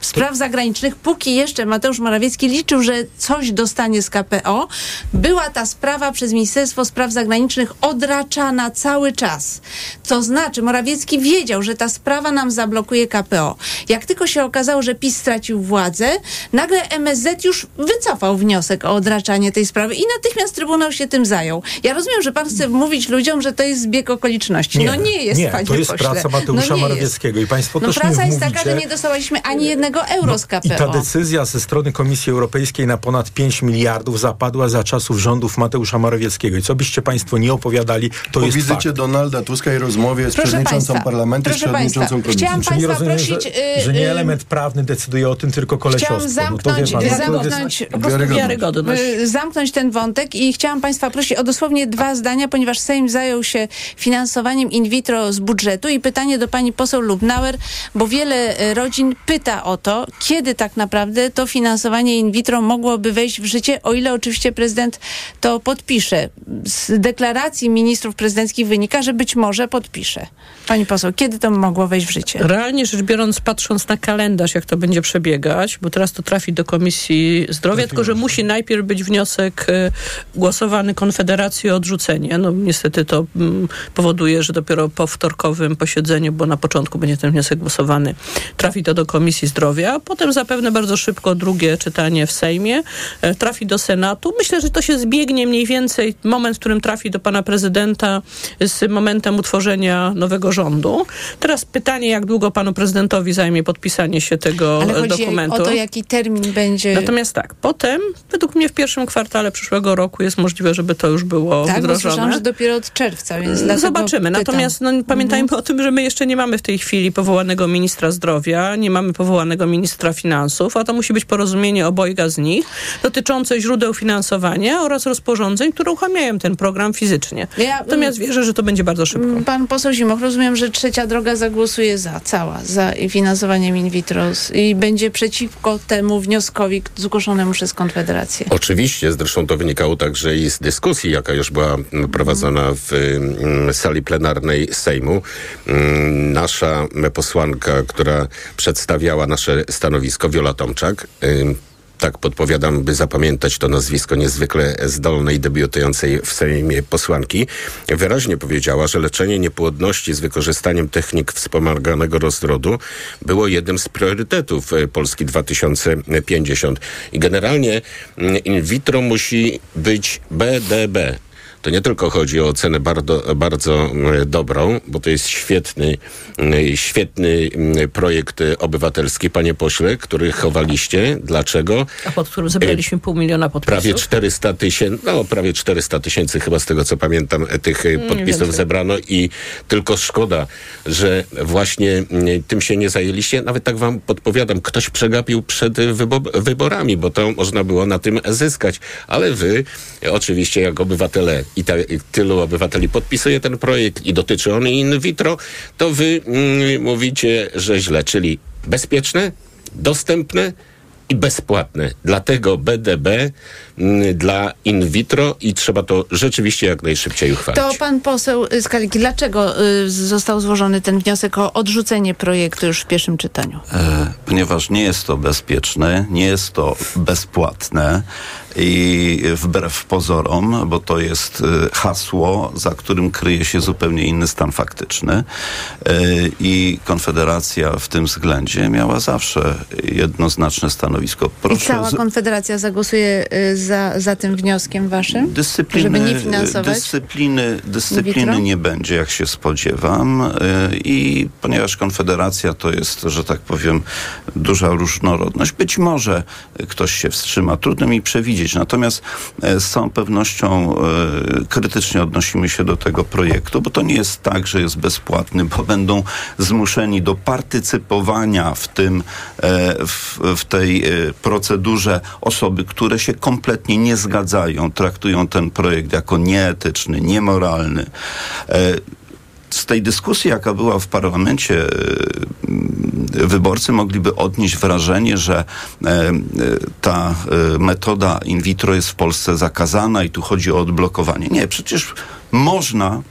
spraw zagranicznych, póki jeszcze Mateusz Morawiecki liczył, że coś dostanie z KPO, była ta sprawa przez Ministerstwo Spraw Zagranicznych odraczana cały czas. To znaczy, Morawiecki wiedział, że ta sprawa nam zablokuje KPO. Jak tylko się okazało, że PiS stracił władzę, nagle MSZ już wycofał wniosek o odraczanie tej sprawy i natychmiast Trybunał się tym zajął. Ja rozumiem, że pan chce mówić ludziom, że to jest zbieg okoliczności. no nie jest, nie, panie to jest pośle. praca Mateusza no nie jest. Morawieckiego i państwo No też praca nie jest taka, że nie dostawaliśmy ani jednego euro z I KPO. ta decyzja ze strony Komisji Europejskiej na ponad 5 miliardów zapadła za czasów rządów Mateusza Morawieckiego. I co byście państwo nie opowiadali, to Po jest wizycie fakt. Donalda Tuska i rozmowie z Proszę przewodniczącą państwa, parlamentu i z przewodniczącą państwa, komisji. chciałam Czyli państwa rozumiem, prosić, że, y, że nie y, element prawny decyduje o tym, tylko Chciałam kolesiostwo. zamknąć, no no zamknąć, Wiarygodność. y, zamknąć ten wątek i chciałam Państwa prosić o dosłownie dwa zdania, ponieważ Sejm zajął się finansowaniem in vitro z budżetu i pytanie do Pani poseł Lubnauer, bo wiele rodzin pyta o to, kiedy tak naprawdę to finansowanie in vitro mogłoby wejść w życie, o ile oczywiście prezydent to podpisze. Z deklaracji ministrów prezydenckich wynika, że być może podpisze. Pani poseł, kiedy to mogło wejść w życie? Realnie rzecz biorąc, patrząc na kalendarz, jak to będzie przebiegać, bo teraz to trafi do Komisji Zdrowia, tylko że musi najpierw być wniosek e, głosowany Konfederacji o odrzucenie. No niestety to mm, powoduje, że dopiero po wtorkowym posiedzeniu, bo na początku będzie ten wniosek głosowany, trafi to do Komisji Zdrowia. Potem zapewne bardzo szybko drugie czytanie w Sejmie, e, trafi do Senatu. Myślę, że to się zbiegnie mniej więcej moment, w którym trafi do pana prezydenta z momentem utworzenia nowego rządu. Teraz pytanie, jak długo panu prezydentowi zajmie podpisanie się tego Ale e, chodzi dokumentu. o to, jaki termin będzie... Natomiast tak, potem, według mnie w pierwszym kwartale przyszłego roku jest możliwe, żeby to już było tak, wdrożone. słyszałam, że dopiero od czerwca, więc Zobaczymy. Natomiast no, pamiętajmy o tym, że my jeszcze nie mamy w tej chwili powołanego ministra zdrowia, nie mamy powołanego ministra finansów, a to musi być porozumienie obojga z nich dotyczące źródeł finansowania oraz rozporządzeń, które uruchamiają ten program fizycznie. Ja, Natomiast wierzę, że to będzie bardzo szybko. Mm, pan poseł Zimoch, rozumiem, że trzecia droga zagłosuje za, cała, za finansowaniem in vitro i będzie przeciwko temu wnioskowi zgłoszonemu przez Konfederację. Oczywiście, zresztą to wynikało także i z dyskusji, jaka już była prowadzona w mm, sali plenarnej Sejmu. Mm, nasza posłanka, która przedstawiała nasze stanowisko, Wiola Tomczak, tak podpowiadam, by zapamiętać to nazwisko niezwykle zdolnej, debiutującej w Sejmie posłanki, wyraźnie powiedziała, że leczenie niepłodności z wykorzystaniem technik wspomaganego rozrodu było jednym z priorytetów e, Polski 2050. I generalnie mm, in vitro musi być BDB, to nie tylko chodzi o ocenę bardzo, bardzo mm, dobrą, bo to jest świetny, mm, świetny mm, projekt obywatelski, panie pośle, który chowaliście. Dlaczego? A pod którym zebraliśmy pół miliona podpisów? Prawie 400 tysięcy, no prawie 400 tysięcy chyba z tego co pamiętam tych e, podpisów zebrano i tylko szkoda, że właśnie tym się nie zajęliście. Nawet tak wam podpowiadam, ktoś przegapił przed wyborami, bo to można było na tym zyskać. Ale wy, oczywiście jak obywatele i ta, tylu obywateli podpisuje ten projekt i dotyczy on in vitro, to wy mm, mówicie, że źle, czyli bezpieczne, dostępne i bezpłatne. Dlatego BDB dla in vitro i trzeba to rzeczywiście jak najszybciej uchwalić. To pan poseł Skaliki, dlaczego y, został złożony ten wniosek o odrzucenie projektu już w pierwszym czytaniu? E, ponieważ nie jest to bezpieczne, nie jest to bezpłatne i wbrew pozorom, bo to jest y, hasło, za którym kryje się zupełnie inny stan faktyczny. Y, I Konfederacja w tym względzie miała zawsze jednoznaczne stanowisko. Proszę I cała Konfederacja zagłosuje y, za, za tym wnioskiem waszym? Dyscypliny, żeby nie finansować? Dyscypliny, dyscypliny nie będzie, jak się spodziewam. I ponieważ Konfederacja to jest, że tak powiem, duża różnorodność, być może ktoś się wstrzyma. Trudno mi przewidzieć, Natomiast e, z całą pewnością e, krytycznie odnosimy się do tego projektu, bo to nie jest tak, że jest bezpłatny, bo będą zmuszeni do partycypowania w tym, e, w, w tej procedurze osoby, które się kompletnie nie zgadzają, traktują ten projekt jako nieetyczny, niemoralny z tej dyskusji, jaka była w parlamencie, e, wyborcy mogliby odnieść wrażenie, że e, e, ta metoda in vitro jest w Polsce zakazana i tu chodzi o odblokowanie. Nie, przecież można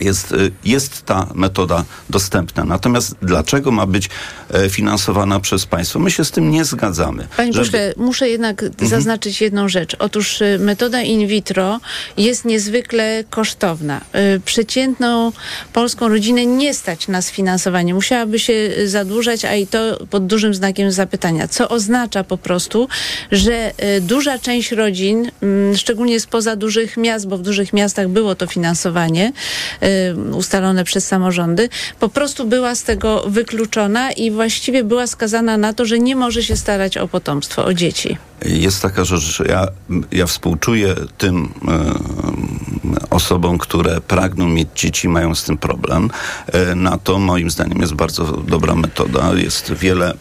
jest, y, jest ta metoda dostępna. Natomiast dlaczego ma być e, finansowana przez państwo? My się z tym nie zgadzamy. Panie żeby... pośle, muszę jednak mhm. zaznaczyć jedną rzecz. Otóż y, metoda in vitro jest niezwykle kosztowna. Y, przeciętną polską rodzinę nie stać na sfinansowanie. Musiałaby się zadłużać, a i to pod dużym znakiem zapytania. Co oznacza po prostu, że duża część rodzin, mm, szczególnie spoza dużych miast, bo w dużych miastach było to finansowanie, ustalone przez samorządy, po prostu była z tego wykluczona i właściwie była skazana na to, że nie może się starać o potomstwo, o dzieci. Jest taka rzecz, że ja, ja współczuję tym y, osobom, które pragną mieć dzieci, mają z tym problem. Y, na to moim zdaniem jest bardzo dobra metoda. Jest wiele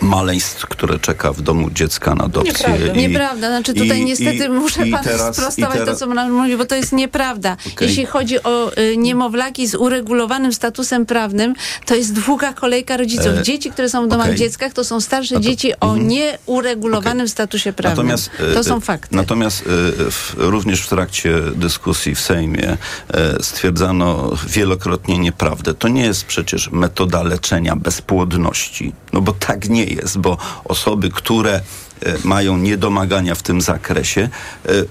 maleństw, które czeka w domu dziecka na adopcję. Nieprawda, I, nieprawda. Znaczy tutaj i, niestety i, muszę panu teraz, sprostować teraz... to, co pan mówi, bo to jest nieprawda. Okay. Jeśli chodzi o y, niemowlaki z uregulowanym statusem prawnym, to jest długa kolejka rodziców. E, dzieci, które są w domach okay. dziecka, to są starsze to, dzieci o mm, nieuregulowanym okay. statusie prawnym. Natomiast, to y, są fakty. Natomiast y, w, również w trakcie dyskusji w Sejmie stwierdzano wielokrotnie nieprawdę. To nie jest przecież metoda leczenia bezpłodności. No bo tak nie jest, bo osoby, które e, mają niedomagania w tym zakresie. E, e,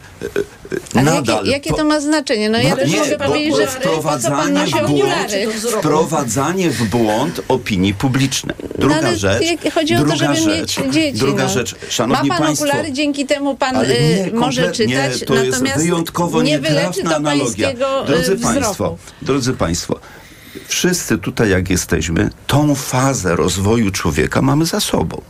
Ale nadal jakie, jakie to ma znaczenie? No ja też nie, mogę powiedzieć, że wprowadzanie, w błąd, wprowadzanie w błąd opinii publicznej. Druga no, rzecz. Chodzi o to, żeby rzecz, mieć dzieci. Druga no. rzecz, szanowni Ma pan państwo, okulary, dzięki temu pan nie, może czytać. To jest wyjątkowo nietrafna analogia. Drodzy wzroku. państwo, drodzy państwo, wszyscy tutaj, jak jesteśmy, tą fazę rozwoju człowieka mamy za sobą.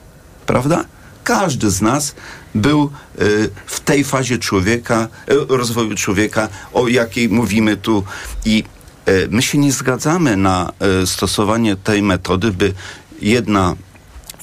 Prawda? Każdy z nas był y, w tej fazie człowieka, y, rozwoju człowieka, o jakiej mówimy tu. I y, my się nie zgadzamy na stosowanie tej metody, by jedna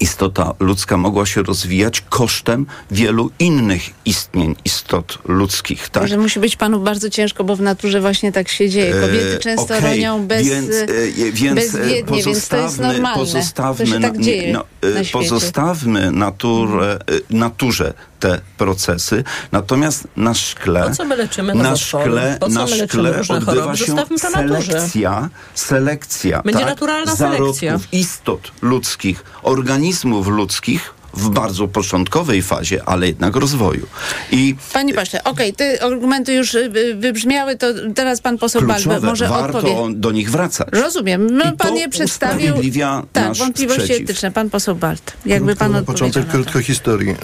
istota ludzka mogła się rozwijać kosztem wielu innych istnień, istot ludzkich. Tak? Że musi być panu bardzo ciężko, bo w naturze właśnie tak się dzieje. Kobiety często E, okej, ronią bez, więc, e, więc, e, bezwiednie, więc to jest normalne. Pozostawmy, to się tak dzieje no, na świecie. Mhm. pozostawmy naturę, e, naturze te procesy, natomiast na szkle, Po co my leczymy na szkle, Po co na my leczymy szkle różne odbywa się selekcja, selekcja Będzie tak, naturalna zarodków, selekcja. istot ludzkich, organizmów ludzkich w bardzo początkowej fazie, ale jednak rozwoju. I Panie pośle, okej, te argumenty już y, y, wybrzmiały, to teraz pan poseł Balbe kluczowe, może warto odpowie. do nich wracać. Rozumiem. No, I to pan je przedstawił. Tak, wątpliwości sprzeciw. etyczne. Pan poseł Balt. Jakby pan na odpowiedział początek na krótko historii. E,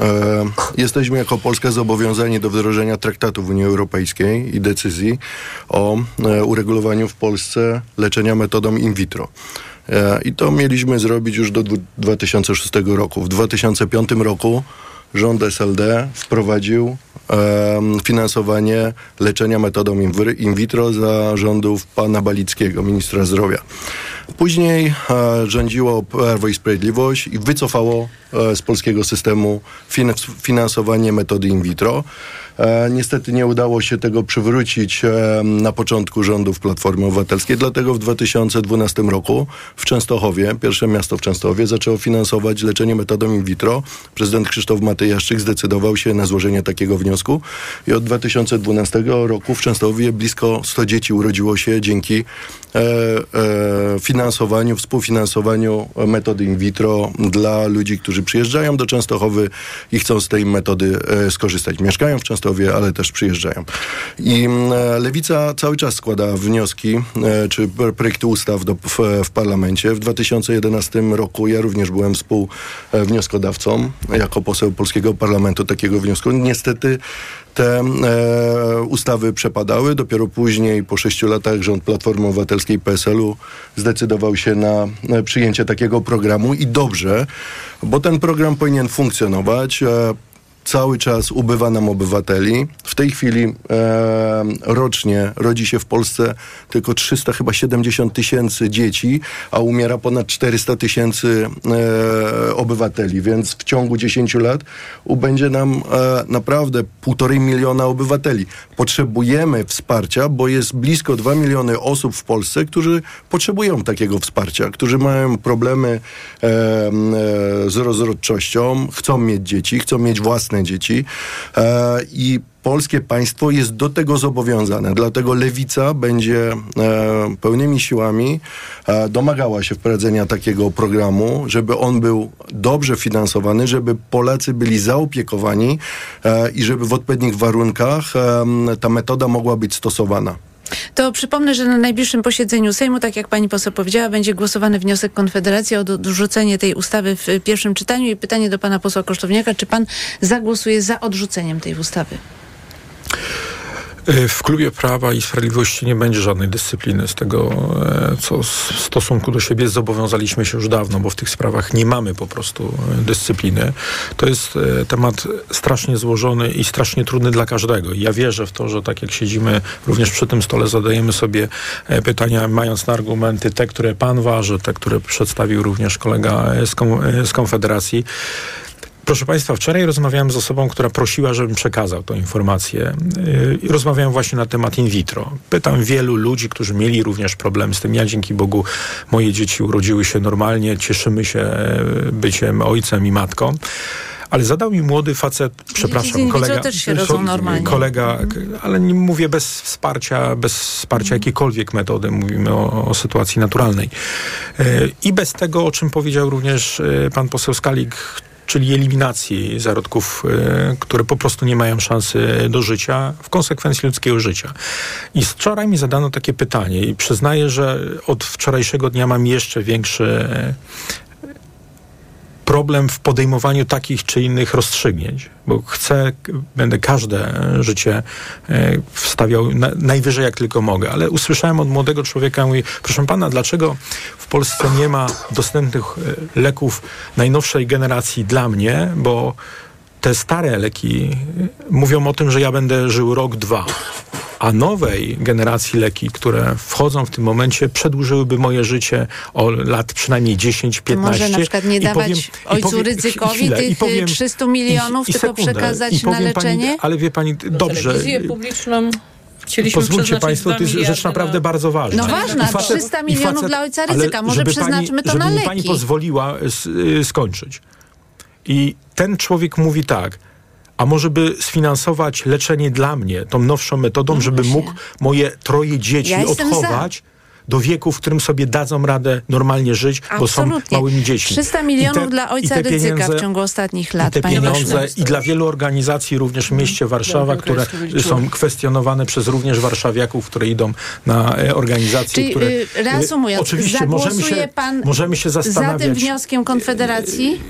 jesteśmy jako Polska zobowiązani do wdrożenia traktatów Unii Europejskiej i decyzji o e, uregulowaniu w Polsce leczenia metodą in vitro. I to mieliśmy zrobić już do dwu- 2006 roku. W 2005 roku rząd SLD wprowadził em, finansowanie leczenia metodą in vitro za rządów pana Balickiego, ministra zdrowia. Później e, rządziło Prawo i Sprawiedliwość i wycofało e, z polskiego systemu fin- finansowanie metody in vitro. E, niestety nie udało się tego przywrócić e, na początku rządów Platformy Obywatelskiej, dlatego w 2012 roku w Częstochowie, pierwsze miasto w Częstochowie, zaczęło finansować leczenie metodą in vitro. Prezydent Krzysztof Matyjaszczyk zdecydował się na złożenie takiego wniosku i od 2012 roku w Częstochowie blisko 100 dzieci urodziło się dzięki e, finansowaniu, współfinansowaniu metody in vitro dla ludzi, którzy przyjeżdżają do Częstochowy i chcą z tej metody skorzystać. Mieszkają w Częstochowie, ale też przyjeżdżają. I mm, e, Lewica cały czas składa wnioski e, czy pro- projekty ustaw do, w, w parlamencie. W 2011 roku ja również byłem współwnioskodawcą jako poseł polskiego parlamentu takiego wniosku. Niestety te e, ustawy przepadały. Dopiero później, po sześciu latach, rząd Platformy Obywatelskiej PSL-u zdecydował się na e, przyjęcie takiego programu i dobrze, bo ten program powinien funkcjonować. E, Cały czas ubywa nam obywateli. W tej chwili e, rocznie rodzi się w Polsce tylko 300, chyba 70 tysięcy dzieci, a umiera ponad 400 tysięcy e, obywateli, więc w ciągu 10 lat ubędzie nam e, naprawdę półtorej miliona obywateli. Potrzebujemy wsparcia, bo jest blisko 2 miliony osób w Polsce, którzy potrzebują takiego wsparcia, którzy mają problemy e, z rozrodczością, chcą mieć dzieci, chcą mieć własne dzieci e, i polskie państwo jest do tego zobowiązane. Dlatego lewica będzie e, pełnymi siłami e, domagała się wprowadzenia takiego programu, żeby on był dobrze finansowany, żeby Polacy byli zaopiekowani e, i żeby w odpowiednich warunkach ta metoda mogła być stosowana. To przypomnę, że na najbliższym posiedzeniu Sejmu, tak jak pani poseł powiedziała, będzie głosowany wniosek Konfederacji o odrzucenie tej ustawy w pierwszym czytaniu. I pytanie do pana posła Kosztowniaka, czy pan zagłosuje za odrzuceniem tej ustawy? Y, W klubie Prawa i Sprawiedliwości nie będzie żadnej dyscypliny z tego, e, co w stosunku do siebie zobowiązaliśmy się już dawno, bo w tych sprawach nie mamy po prostu e, dyscypliny. To jest e, temat strasznie złożony i strasznie trudny dla każdego. Ja wierzę w to, że tak jak siedzimy również przy tym stole, zadajemy sobie e, pytania, mając na argumenty te, które pan waży, te, które przedstawił również kolega e, e, z Konfederacji. Proszę Państwa, wczoraj rozmawiałem z osobą, która prosiła, żebym przekazał tę informację. Yy, rozmawiałem właśnie na temat in vitro. Pytam wielu ludzi, którzy mieli również problem z tym. Ja dzięki Bogu moje dzieci urodziły się normalnie, cieszymy się e, byciem ojcem i matką. Ale zadał mi młody facet, przepraszam, kolega, też się rodzą normalnie. kolega, k- ale nie mówię bez wsparcia, bez wsparcia jakiejkolwiek metody, mówimy o, o sytuacji naturalnej. E, I bez tego, o czym powiedział również pan poseł Skalik, czyli eliminacji zarodków, e, które po prostu nie mają szansy do życia, w konsekwencji ludzkiego życia. I wczoraj mi zadano takie pytanie i przyznaję, że od wczorajszego dnia mam jeszcze większy problem w podejmowaniu takich czy innych rozstrzygnięć, bo chcę, będę każde życie e, wstawiał na, najwyżej jak tylko mogę, ale usłyszałem od młodego człowieka, mówi, proszę pana, dlaczego w Polsce nie ma dostępnych e, leków najnowszej generacji dla mnie, bo te stare leki e, mówią o tym, że ja będę żył rok, dwa. A nowej generacji leki, które wchodzą w tym momencie, przedłużyłyby moje życie o lat przynajmniej 10-15. Może na przykład nie I dawać powiem- ojcu powiem- Rydzykowi chwilę, tych powiem- 300 milionów, i- i tylko sekundę, przekazać na leczenie? Pani, ale wie pani, dobrze. Telewizję publiczną chcieliśmy Pozwólcie Państwo, to 2 jest rzecz naprawdę na... bardzo ważna. No ważna, I 300 i milionów dla ojca ale Rydzyka. Może przeznaczmy to pani, na żeby mi pani leki. pozwoliła y, skończyć. I ten człowiek mówi tak, a może by sfinansować leczenie dla mnie tą nowszą metodą, żeby właśnie. mógł moje troje dzieci Ja odchować do wieku, w którym sobie dadzą radę normalnie żyć, bo są Absolutnie. małymi dziećmi. 300 I milionów te- dla i ojca te Rydzyka w ciągu ostatnich i lat, te panie pieniądze i dla wielu organizacji również w mieście Warszawa, które są kwestionowane przez również warszawiaków, które idą na e, organizacje, Czyli które... y, reasumując, oczywiście możemy się, pan możemy się za zastanawiać... tym wnioskiem Konfederacji?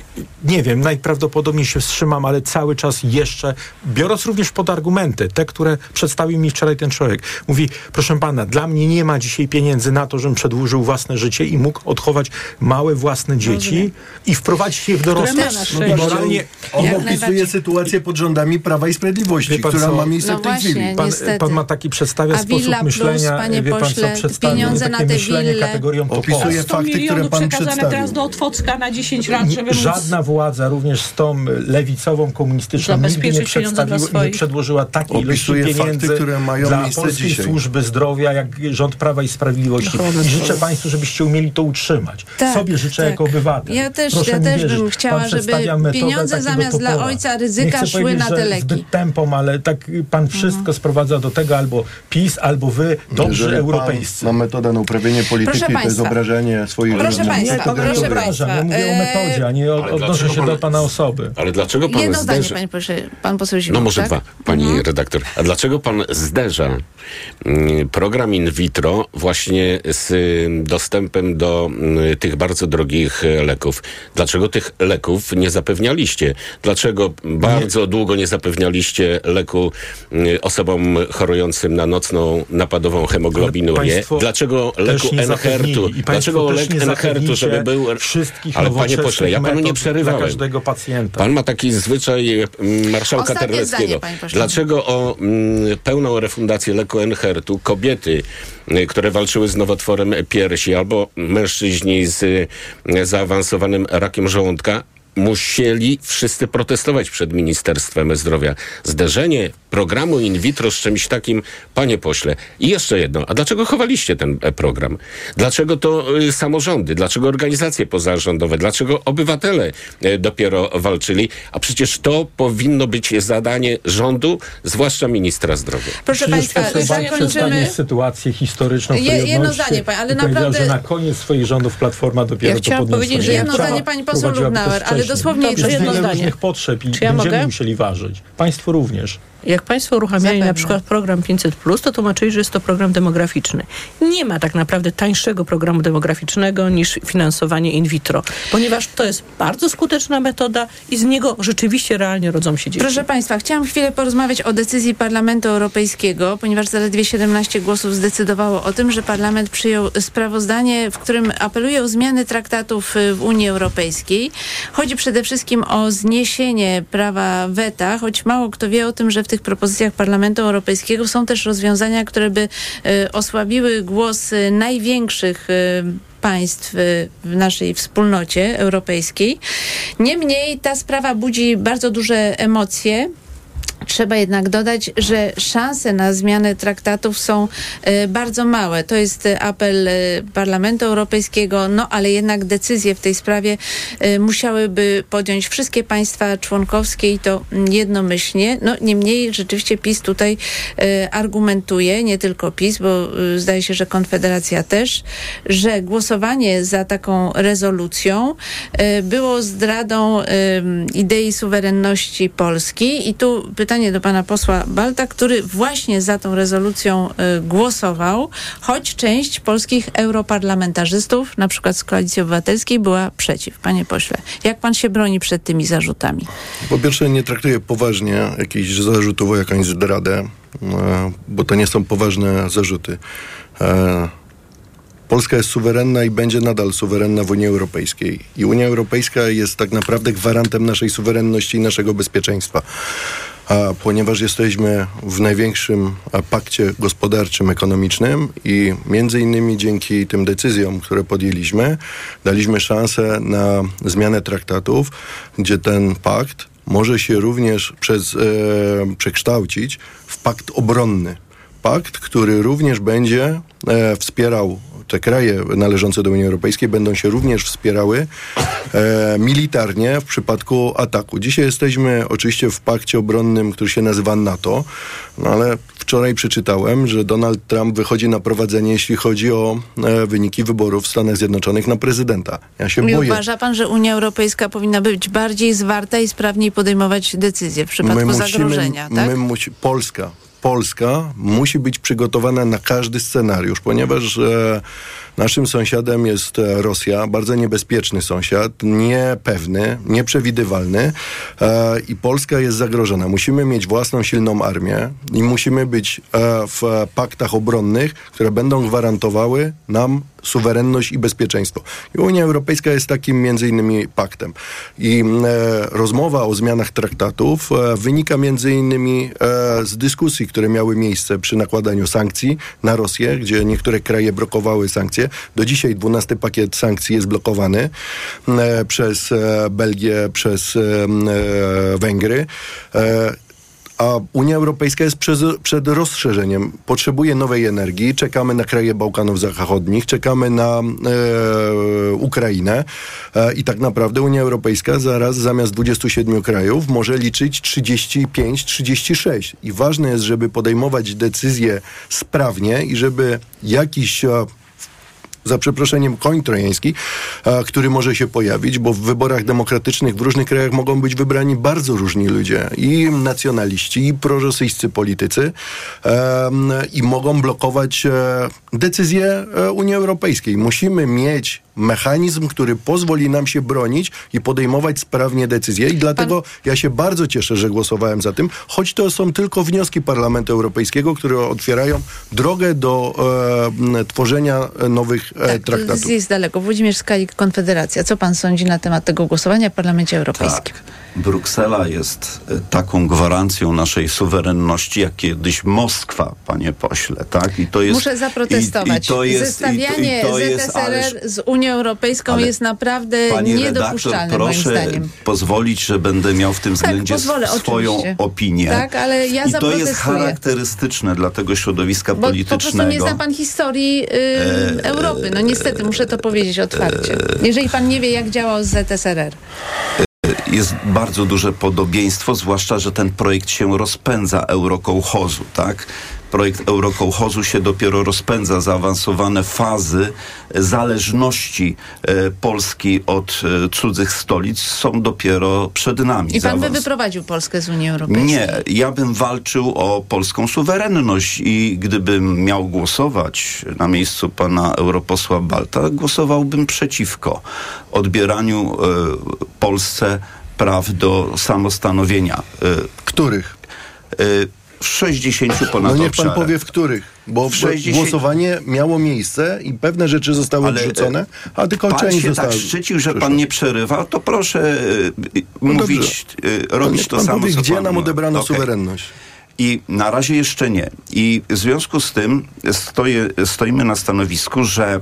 Nie wiem, najprawdopodobniej się wstrzymam, ale cały czas jeszcze, biorąc również pod argumenty, te, które przedstawił mi wczoraj ten człowiek, mówi, proszę pana, dla mnie nie ma dzisiaj pieniędzy na to, żebym przedłużył własne życie i mógł odchować małe własne dzieci i wprowadzić je w na I szczęście. moralnie, On opisuje sytuację pod rządami Prawa i Sprawiedliwości, która co? ma miejsce No w tej właśnie. chwili. Pan, pan ma taki przedstawia A sposób Villa Plus, myślenia, panie wie pan pośle, co, pieniądze takie na te myślenie wille. kategorią. Opisuje 100 fakty, które pan przekazane przedstawił. teraz do Otwocka na 10 lat, żeby móc... Żadna władza, również z tą lewicową, komunistyczną, nigdy nie, przedstawiła, nie przedłożyła takiej ilości Opisuje fakty, pieniędzy które mają dla polskiej dzisiaj. służby zdrowia, jak rząd Prawa i Sprawiedliwości. I życzę Państwu, żebyście umieli to utrzymać. Tak, Sobie życzę tak. jako obywatel. Ja też- Proszę ja też wierzyć. bym chciała, Pan żeby pieniądze zamiast dla ojca chcę szły na te że leki. Zbyt tempą, ale tak pan wszystko sprowadza do tego, albo PiS, albo wy, dobrzy Jeżeli europejscy. Pan ma metodę na uprawienie polityki, Proszę to jest państwa. obrażanie swoich Proszę państwa, Nie, to proszę nie państwa, obrażam. Ja mówię o e, metodzie, a nie odnoszę się do pan- pana osoby. Ale dlaczego pan Jedno zdanie, zderza... panie pośle, pan poseł Zimok, No może tak? dwa, pani redaktor. A dlaczego pan zderza mm, program in vitro właśnie z mm, dostępem do mm, tych bardzo drogich e, leków? Dlaczego tych leków nie zapewnialiście? Dlaczego bardzo długo nie zapewnialiście leku mm, osobom chorującym na nocną napadową hemoglobinurię? państwo Dlaczego leku nie Enhertu? Dlaczego lek nie Enhertu, żeby był... wszystkich Ale panie pośle, ja panu nie przerywałem. Dla każdego pacjenta. Pan ma taki zwyczaj mm, marszałka Ostatnie Terleckiego. zdanie. Dlaczego o mm, pełną refundację leku Enhertu kobiety, które walczyły z nowotworem piersi, albo mężczyźni z y, zaawansowanym rakiem żołądka, musieli wszyscy protestować przed Ministerstwem Zdrowia. Zderzenie programu in vitro z czymś takim, panie pośle. I jeszcze jedno, a dlaczego chowaliście ten e, program? Dlaczego to y, samorządy, dlaczego organizacje pozarządowe, dlaczego obywatele e, dopiero walczyli? A przecież to powinno być zadanie rządu, zwłaszcza ministra zdrowia. Proszę państwa, zakończymy... sytuację historyczną. Je- jedno zdanie, panie, ale powiedział, naprawdę- że na koniec swoich rządów Platforma dopiero Ja to chciałam podniosła. powiedzieć, że jedno zdanie pani poseł Lubnauer, ale. Dosłownie jedno zdanie. różnych potrzeb i ja będziemy mogę? musieli ważyć. Państwo również. Jak Państwo uruchamiali Zapewne. na przykład program 500, to tłumaczyli, że jest to program demograficzny. Nie ma tak naprawdę tańszego programu demograficznego niż finansowanie in vitro, ponieważ to jest bardzo skuteczna metoda i z niego rzeczywiście realnie rodzą się dzieci. Proszę Państwa, chciałam chwilę porozmawiać o decyzji Parlamentu Europejskiego, ponieważ zaledwie 17 głosów zdecydowało o tym, że Parlament przyjął sprawozdanie, w którym apeluje o zmiany traktatów y, w Unii Europejskiej. Chodzi przede wszystkim o zniesienie prawa weta, choć mało kto wie o tym, że w tych propozycjach Parlamentu Europejskiego są też rozwiązania, które by y, osłabiły głos y, największych y, państw w naszej wspólnocie europejskiej. Niemniej ta sprawa budzi bardzo duże emocje. Trzeba jednak dodać, że szanse na zmianę traktatów są e, bardzo małe. To jest e, apel e, Parlamentu Europejskiego, no ale jednak decyzje w tej sprawie musiałyby podjąć wszystkie państwa członkowskie i to mm, jednomyślnie. No niemniej rzeczywiście PiS tutaj argumentuje, nie tylko PiS, bo zdaje się, że Konfederacja też, że głosowanie za taką rezolucją było zdradą idei suwerenności Polski i tu pytanie do pana posła Balta, który właśnie za tą rezolucją y, głosował, choć część polskich europarlamentarzystów, na przykład z Koalicji Obywatelskiej, była przeciw. Panie pośle, jak pan się broni przed tymi zarzutami? Po pierwsze, nie traktuję poważnie jakichś zarzutów o jakąś zdradę, e, bo to nie są poważne zarzuty. E, Polska jest suwerenna i będzie nadal suwerenna w Unii Europejskiej. I Unia Europejska jest tak naprawdę gwarantem naszej suwerenności i naszego bezpieczeństwa. A ponieważ jesteśmy w największym pakcie gospodarczym, ekonomicznym i między innymi dzięki tym decyzjom, które podjęliśmy, daliśmy szansę na zmianę traktatów, gdzie ten pakt może się również przez, e, przekształcić w pakt obronny. Pakt, który również będzie e, wspierał te kraje należące do Unii Europejskiej będą się również wspierały e, militarnie w przypadku ataku. Dzisiaj jesteśmy oczywiście w pakcie obronnym, który się nazywa NATO, no ale wczoraj przeczytałem, że Donald Trump wychodzi na prowadzenie, jeśli chodzi o e, wyniki wyborów w Stanach Zjednoczonych na prezydenta. Ja się I boję. uważa pan, że Unia Europejska powinna być bardziej zwarta i sprawniej podejmować decyzje w przypadku my musimy, zagrożenia, tak? My musi, Polska, Polska musi być przygotowana na każdy scenariusz, ponieważ e, naszym sąsiadem jest e, Rosja, bardzo niebezpieczny sąsiad, niepewny, nieprzewidywalny e, i Polska jest zagrożona. Musimy mieć własną silną armię i musimy być e, w paktach obronnych, które będą gwarantowały nam suwerenność i bezpieczeństwo. I Unia Europejska jest takim między innymi paktem. I e, rozmowa o zmianach traktatów e, wynika między innymi e, z dyskusji, które miały miejsce przy nakładaniu sankcji na Rosję, gdzie niektóre kraje blokowały sankcje. Do dzisiaj 12 pakiet sankcji jest blokowany e, przez e, Belgię, przez e, Węgry a Unia Europejska jest przed, przed rozszerzeniem. Potrzebuje nowej energii. Czekamy na kraje Bałkanów Zachodnich, czekamy na e, Ukrainę e, i tak naprawdę Unia Europejska zaraz zamiast 27 krajów może liczyć 35-36. I ważne jest, żeby podejmować decyzje sprawnie i żeby jakiś e, za przeproszeniem koń trojański, który może się pojawić, bo w wyborach demokratycznych w różnych krajach mogą być wybrani bardzo różni ludzie. I nacjonaliści, i prorosyjscy politycy i mogą blokować e, decyzje e, Unii Europejskiej. Musimy mieć mechanizm, który pozwoli nam się bronić i podejmować sprawnie decyzje. I dlatego Pan... ja się bardzo cieszę, że głosowałem za tym, choć to są tylko wnioski Parlamentu Europejskiego, które otwierają drogę do e, tworzenia nowych e, tak, traktatów. Jest daleko. Włodzimierz Skalik, Konfederacja. Co pan sądzi na temat tego głosowania w Parlamencie Europejskim? Tak. Bruksela jest e, taką gwarancją naszej suwerenności, jak kiedyś Moskwa, panie pośle, tak? I to jest, Muszę zaprotestować. I, i to jest, Zestawianie i to, i to ZSRR jest, z Unią Europejską jest naprawdę niedopuszczalne, redaktor, proszę moim zdaniem. pozwolić, że będę miał w tym tak, względzie tak, pozwolę, swoją oczywiście. opinię. Tak, ale ja I to jest charakterystyczne dla tego środowiska Bo politycznego. po prostu nie zna pan historii y, e, Europy. No niestety, muszę to powiedzieć otwarcie. E, Jeżeli pan nie wie, jak działał ZSRR jest bardzo duże podobieństwo, zwłaszcza, że ten projekt się rozpędza eurokołchozu, tak? Projekt eurokołchozu się dopiero rozpędza. Zaawansowane fazy zależności e, Polski od e, cudzych stolic są dopiero przed nami. I pan by wyprowadził Polskę z Unii Europejskiej? Nie, ja bym walczył o polską suwerenność i gdybym miał głosować na miejscu pana europosła Balta, głosowałbym przeciwko odbieraniu e, Polsce praw do samostanowienia. Których? W 60 ponad No niech pan powie w których, bo w 60... głosowanie miało miejsce i pewne rzeczy zostały Ale, odrzucone, a tylko pan część się została tak szczycił, że pan nie przerywa, to proszę y, no mówić, y, robić to samo, powie, gdzie pan nam odebrano okay. suwerenność? I na razie jeszcze nie. I w związku z tym stoję, stoimy na stanowisku, że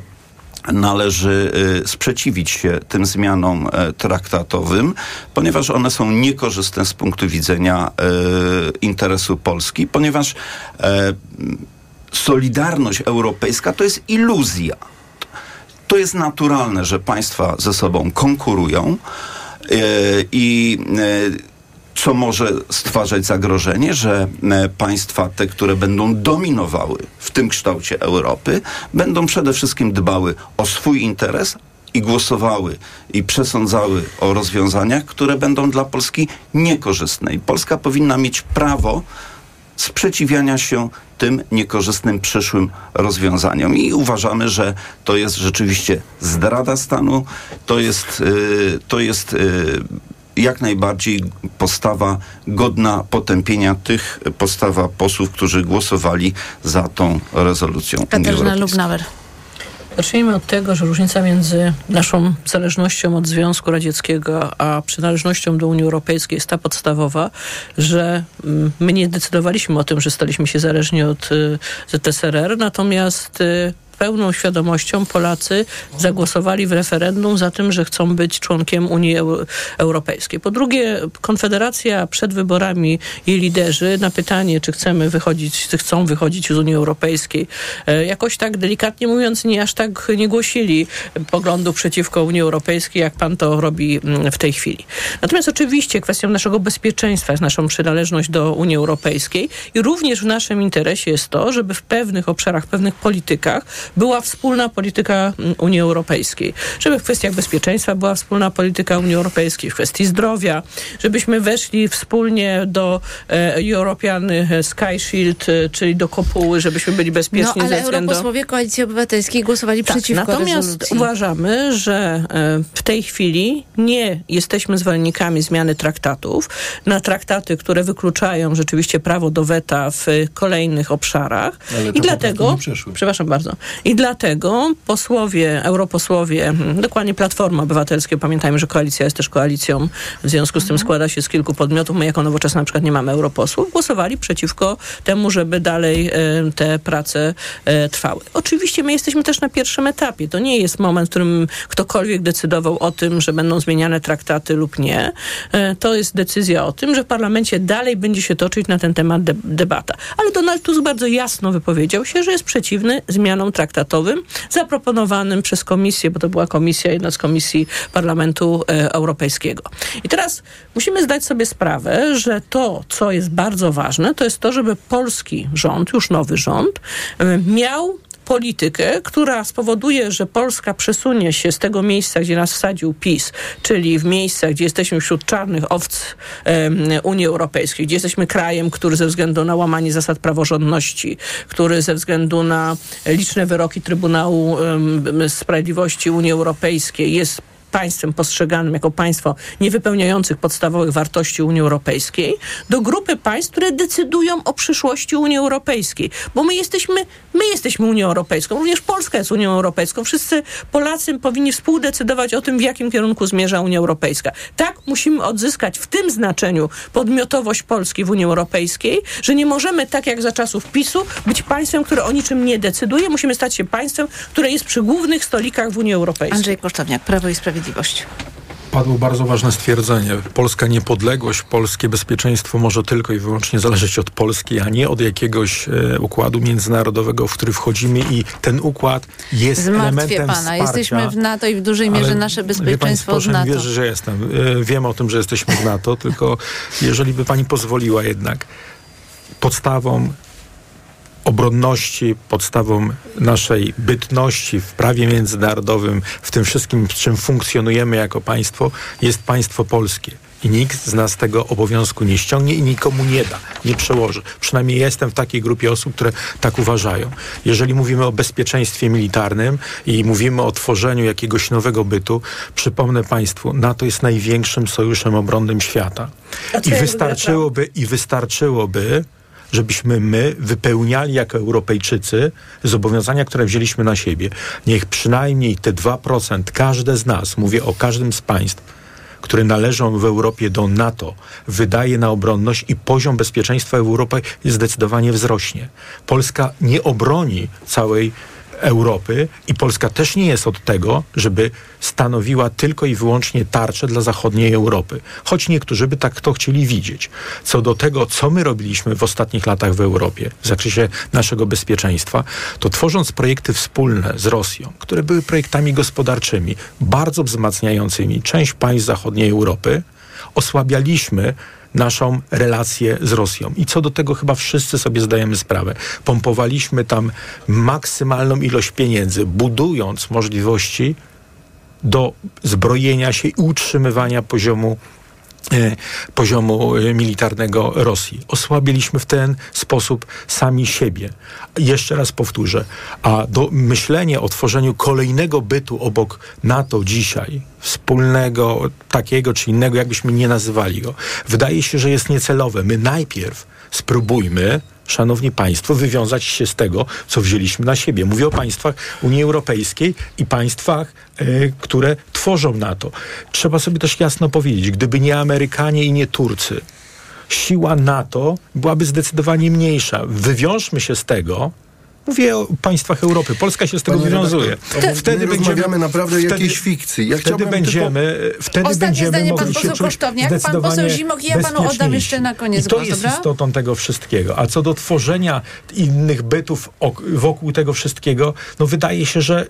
należy y, sprzeciwić się tym zmianom e, traktatowym, ponieważ one są niekorzystne z punktu widzenia e, interesu Polski, ponieważ e, solidarność europejska to jest iluzja. To jest naturalne, że państwa ze sobą konkurują i co może stwarzać zagrożenie, że e, państwa te, które będą dominowały w tym kształcie Europy, będą przede wszystkim dbały o swój interes, i głosowały i przesądzały o rozwiązaniach, które będą dla Polski niekorzystne. I Polska powinna mieć prawo sprzeciwiania się tym niekorzystnym przyszłym rozwiązaniom. I uważamy, że to jest rzeczywiście zdrada stanu, to jest, yy, to jest yy, jak najbardziej postawa godna potępienia tych postawa posłów, którzy głosowali za tą rezolucją. Katarzyna Lubnauer. Zacznijmy od tego, że różnica między naszą zależnością od Związku Radzieckiego a przynależnością do Unii Europejskiej jest ta podstawowa, że mm, my nie decydowaliśmy o tym, że staliśmy się zależni od y, ZSRR, natomiast y, pełną świadomością Polacy zagłosowali w referendum za tym, że chcą być członkiem Unii Europejskiej. Po drugie, Konfederacja przed wyborami, jej liderzy na pytanie, czy chcemy wychodzić, czy chcą wychodzić z Unii Europejskiej, e, jakoś tak delikatnie mówiąc, nie aż tak nie głosili poglądu przeciwko Unii Europejskiej, jak pan to robi mm, w tej chwili. Natomiast oczywiście kwestią naszego bezpieczeństwa jest naszą przynależność do Unii Europejskiej i również w naszym interesie jest to, żeby w pewnych obszarach, w pewnych politykach była wspólna polityka mm, Unii Europejskiej. Żeby w kwestiach bezpieczeństwa była wspólna polityka Unii Europejskiej, w kwestii zdrowia, żebyśmy weszli wspólnie do e, European e, Sky Shield, e, czyli do kopuły, żebyśmy byli bezpieczni no, ale ze względu... europosłowie Koalicji Obywatelskiej głosowali tak, przeciwko Natomiast rezolucji. uważamy, że e, w tej chwili nie jesteśmy zwolennikami zmiany traktatów na traktaty, które wykluczają rzeczywiście prawo do weta w kolejnych obszarach. Ale I dlatego, przepraszam bardzo, i dlatego posłowie, europosłowie, hmm, dokładnie Platforma Obywatelska, pamiętajmy, że koalicja jest też koalicją, w związku z tym składa się z kilku podmiotów. My jako Nowoczesna na przykład nie mamy europosłów. Głosowali przeciwko temu, żeby dalej e, te prace e, trwały. Oczywiście my jesteśmy też na pierwszym etapie. To nie jest moment, w którym ktokolwiek decydował o tym, że będą zmieniane traktaty lub nie. E, to jest decyzja o tym, że w parlamencie dalej będzie się toczyć na ten temat de debata. Ale Donald Tusk bardzo jasno wypowiedział się, że jest przeciwny zmianom traktatowym zaproponowanym przez komisję, bo to była komisja, jedna z komisji Parlamentu e, Europejskiego. I teraz musimy zdać sobie sprawę, że to, co jest bardzo ważne, to jest to, żeby polski rząd, już nowy rząd, e, miał politykę, która spowoduje, że Polska przesunie się z tego miejsca, gdzie nas wsadził PiS, czyli w miejsca, gdzie jesteśmy wśród czarnych owc um, Unii Europejskiej, gdzie jesteśmy krajem, który ze względu na łamanie zasad praworządności, który ze względu na liczne wyroki Trybunału um, Sprawiedliwości Unii Europejskiej jest państwem postrzeganym jako państwo niewypełniających podstawowych wartości Unii Europejskiej do grupy państw, które decydują o przyszłości Unii Europejskiej. Bo my jesteśmy, my jesteśmy Unią Europejską, również Polska jest Unią Europejską. Wszyscy Polacy powinni współdecydować o tym, w jakim kierunku zmierza Unia Europejska. Tak musimy odzyskać w tym znaczeniu podmiotowość Polski w Unii Europejskiej, że nie możemy, tak jak za czasów PiSu, być państwem, które o niczym nie decyduje. Musimy stać się państwem, które jest przy głównych stolikach w Unii Europejskiej. Andrzej Kosztowniak, Prawo i Sprawiedliwość. Padło bardzo ważne stwierdzenie. Polska niepodległość, polskie bezpieczeństwo może tylko i wyłącznie zależeć od Polski, a nie od jakiegoś e, układu międzynarodowego, w który wchodzimy i ten układ jest Zmartwię elementem pana. wsparcia. Jesteśmy w NATO i w dużej mierze Ale nasze wie pani, bezpieczeństwo proszę NATO. mi wierzyć, że jestem. E, Wiem o tym, że jesteśmy w NATO, tylko jeżeli by pani pozwoliła jednak podstawą obronności, podstawą naszej bytności w prawie międzynarodowym, w tym wszystkim, w czym funkcjonujemy jako państwo, jest państwo polskie. I nikt z nas tego obowiązku nie ściągnie i nikomu nie da, nie przełoży. Przynajmniej jestem w takiej grupie osób, które tak uważają. Jeżeli mówimy o bezpieczeństwie militarnym i mówimy o tworzeniu jakiegoś nowego bytu, przypomnę Państwu, NATO jest największym sojuszem obronnym świata. I wystarczyłoby, i wystarczyłoby, żebyśmy my wypełniali jako Europejczycy zobowiązania, które wzięliśmy na siebie. Niech przynajmniej te 2%, każde z nas, mówię o każdym z państw, które należą w Europie do NATO, wydaje na obronność i poziom bezpieczeństwa w Europie zdecydowanie wzrośnie. Polska nie obroni całej Europy i Polska też nie jest od tego, żeby stanowiła tylko i wyłącznie tarczę dla zachodniej Europy. Choć niektórzy by tak to chcieli widzieć. Co do tego, co my robiliśmy w ostatnich latach w Europie w zakresie naszego bezpieczeństwa, to tworząc projekty wspólne z Rosją, które były projektami gospodarczymi, bardzo wzmacniającymi część państw zachodniej Europy, osłabialiśmy naszą relację z Rosją. I co do tego chyba wszyscy sobie zdajemy sprawę. Pompowaliśmy tam maksymalną ilość pieniędzy, budując możliwości do zbrojenia się i utrzymywania poziomu poziomu e, militarnego Rosji. Osłabiliśmy w ten sposób sami siebie. Jeszcze raz powtórzę, a do myślenia o tworzeniu kolejnego bytu obok NATO dzisiaj wspólnego, takiego czy innego, jakbyśmy nie nazywali go. Wydaje się, że jest niecelowe. My najpierw spróbujmy szanowni państwo, wywiązać się z tego, co wzięliśmy na siebie. Mówię o państwach Unii Europejskiej i państwach, y, które tworzą NATO. Trzeba sobie też jasno powiedzieć, gdyby nie Amerykanie i nie Turcy, siła NATO byłaby zdecydowanie mniejsza. Wywiążmy się z tego, Mówię o państwach Europy. Polska się z tego Panie wywiązuje. Wtedy będziemy naprawdę wtedy, jakiejś fikcji. Ja wtedy będziemy, tylko... wtedy Ostatnie będziemy zdanie mogli pan poseł Kosztowniak, pan poseł Zimok i ja panu oddam jeszcze na koniec I to głos, jest dobra? istotą tego wszystkiego. A co do tworzenia innych bytów wokół tego wszystkiego, no wydaje się, że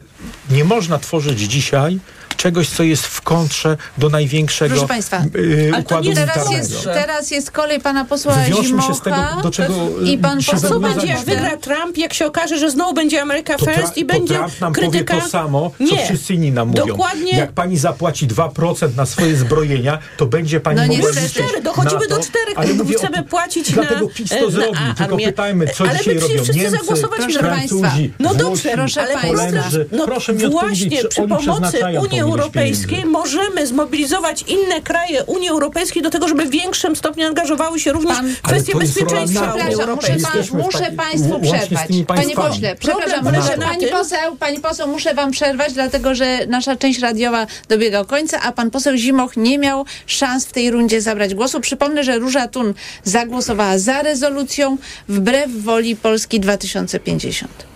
nie można tworzyć dzisiaj czegoś, co jest w kontrze do największego Proszę Państwa, yy, układu nie teraz jest, teraz jest kolej pana posła Wywiążmy Zimocha się z tego, do czego i pan się poseł Co będzie, jak wygra Trump, jak się okaże, że znowu będzie Ameryka First i będzie Trump nam krytyka... powie to samo, co Nie. wszyscy inni nam mówią. Dokładnie. Jak pani zapłaci 2% na swoje zbrojenia, to będzie pani No mogła liczyć Cztery, dochodzimy do czterech, ale bo mówię chcemy o, płacić Dlatego na, PiS to na zrobi, tylko armię. pytajmy, co Ale dzisiaj my robią wszyscy Niemcy, zagłosowaliśmy Proszę na państwa. Francuzi, No dobrze, Proszę państwa. No Proszę mi odpowiedzieć, właśnie czy przy oni pomocy przeznaczają tą Unii Europejskiej możemy zmobilizować inne kraje Unii Europejskiej do tego, żeby w większym stopniu angażowały się również Pan- w kwestie bezpieczeństwa. Unii Europejskiej. pan, muszę Państwu przerwać. Panie pośle, przepraszam, muszę, pani poseł, pani poseł, muszę Wam przerwać, dlatego że nasza część radiowa dobiega końca, a pan poseł Zimoch nie miał szans w tej rundzie zabrać głosu. Przypomnę, że Róża Tun zagłosowała za rezolucją wbrew woli Polski 2050.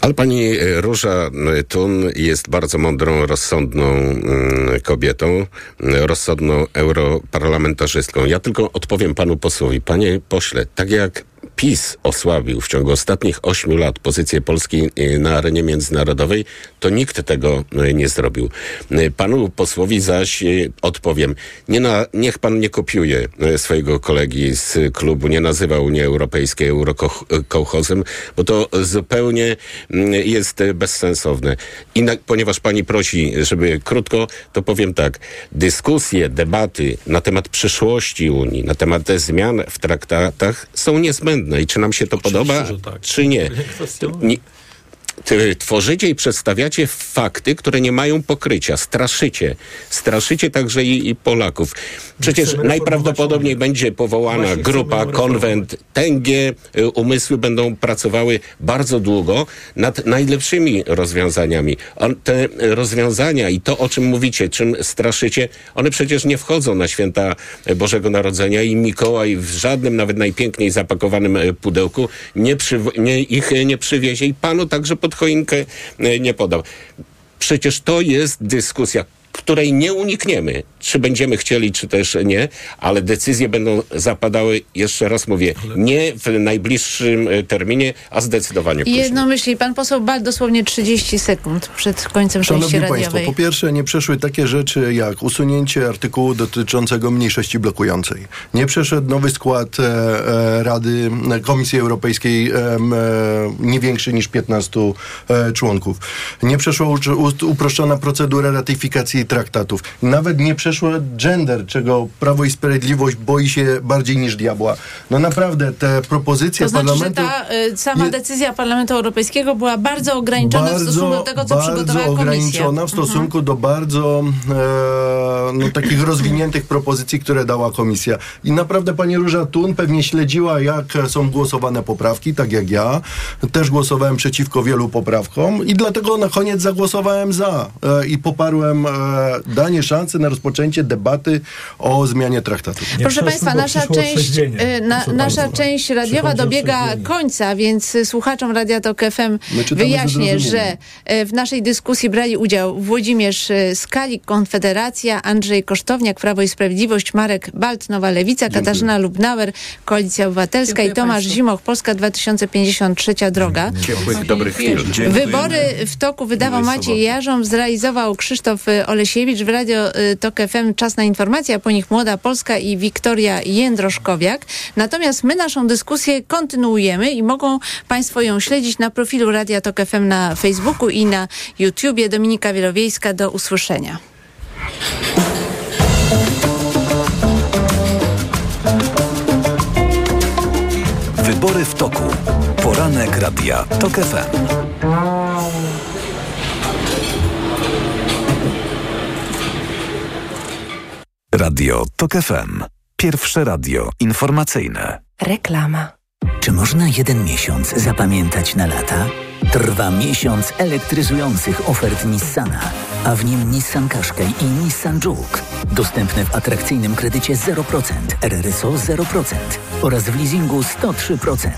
Ale pani e, Róża Tun jest bardzo mądrą, rozsądną mm, kobietą, mm, rozsądną europarlamentarzystką. Ja tylko odpowiem panu posłowi. Panie pośle, tak jak PiS osłabił w ciągu ostatnich ośmiu lat pozycję Polski e, na arenie międzynarodowej, to nikt tego e, nie zrobił. E, Panu posłowi zaś odpowiem. Nie na, niech pan nie kopiuje swojego kolegi z klubu, nie nazywa Unii Europejskiej eurokołchozem, bo to zupełnie jest bezsensowne. I na, ponieważ pani prosi, żeby krótko, to powiem tak. Dyskusje, debaty na temat przyszłości Unii, na temat zmian w traktatach są niezbędne. I czy nam się to Oczywiście, podoba, tak. czy nie? *laughs* Nie tworzycie i przedstawiacie fakty, które nie mają pokrycia. Straszycie. Straszycie także i, i Polaków. Przecież najprawdopodobniej będzie powołana grupa, konwent. Tęgie y, umysły będą pracowały bardzo długo nad najlepszymi rozwiązaniami. On, te rozwiązania i to, o czym mówicie, czym straszycie, one przecież nie wchodzą na święta Bożego Narodzenia i Mikołaj w żadnym, nawet najpiękniej zapakowanym pudełku nie, przyw- nie ich nie przywiezie i panu także pod choinkę e, nie podał. Przecież to jest dyskusja, której nie unikniemy, czy będziemy chcieli, czy też nie, ale decyzje będą zapadały, jeszcze raz mówię, nie w najbliższym e, terminie, a zdecydowanie później. jedną myśli, pan poseł Bal dosłownie 30 sekund przed końcem części Szanowni Państwo, radiowej. po pierwsze nie przeszły takie rzeczy jak usunięcie artykułu dotyczącego mniejszości blokującej. Nie przeszedł nowy skład e, e, Rady e, Komisji Europejskiej e, e, nie większy niż 15 e, członków. Nie przeszła u, u, uproszczona procedura ratyfikacji traktatów. Nawet nie przeszło gender, czego Prawo i Sprawiedliwość boi się bardziej niż diabła. No naprawdę te propozycje To znaczy, że parlamentu... ta y, sama decyzja Parlamentu Europejskiego była bardzo ograniczona w stosunku do tego, co bardzo przygotowała komisja. ograniczona w stosunku do bardzo e, no, takich rozwiniętych propozycji, które dała komisja. I naprawdę pani Róża Tun pewnie śledziła, jak są głosowane poprawki, tak jak ja. Też głosowałem przeciwko wielu poprawkom i dlatego na koniec zagłosowałem za e, i poparłem e, danie szansy na rozpoczęcie debaty o zmianie traktatu. Nie Proszę Państwa, nasza część, y, na, nasza część radiowa dobiega końca, więc słuchaczom Radia Tok FM wyjaśnię, że y, w naszej dyskusji brali udział Włodzimierz y, Skalik, Konfederacja, Andrzej Kosztowniak, Prawo i Sprawiedliwość, Marek Balt, Nowa Lewica, Katarzyna Lubnauer, Koalicja Obywatelska Dziękuję i Tomasz państwu. Zimoch, Polska 2050, trzecia droga. Ciepłych, dobrych chwil. Wybory w toku wydawał Maciej. Jarząb, zrealizował Krzysztof y, Olesiewicz. W Radio y, Tok FM czas na informacje, a po nich Młoda Polska i Wiktoria Jędroszkowiak. Natomiast my naszą dyskusję kontynuujemy i mogą Państwo ją śledzić na profilu Radia Tok FM na Facebooku i na YouTubie. Dominika Wielowiejska, do usłyszenia. Wybory w toku. Poranek Radia TOK FM. Radio TOK FM. Pierwsze radio informacyjne. Reklama. Czy można jeden miesiąc zapamiętać na lata? Trwa miesiąc elektryzujących ofert Nissana, a w nim Nissan Qashqai i Nissan Juke. Dostępne w atrakcyjnym kredycie 0%, RRSO 0% oraz w leasingu 103%.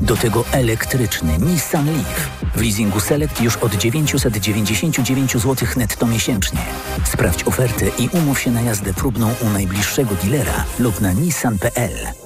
Do tego elektryczny Nissan Leaf. W leasingu Select już od 999 zł netto miesięcznie. Sprawdź ofertę i umów się na jazdę próbną u najbliższego dealera lub na nissan.pl.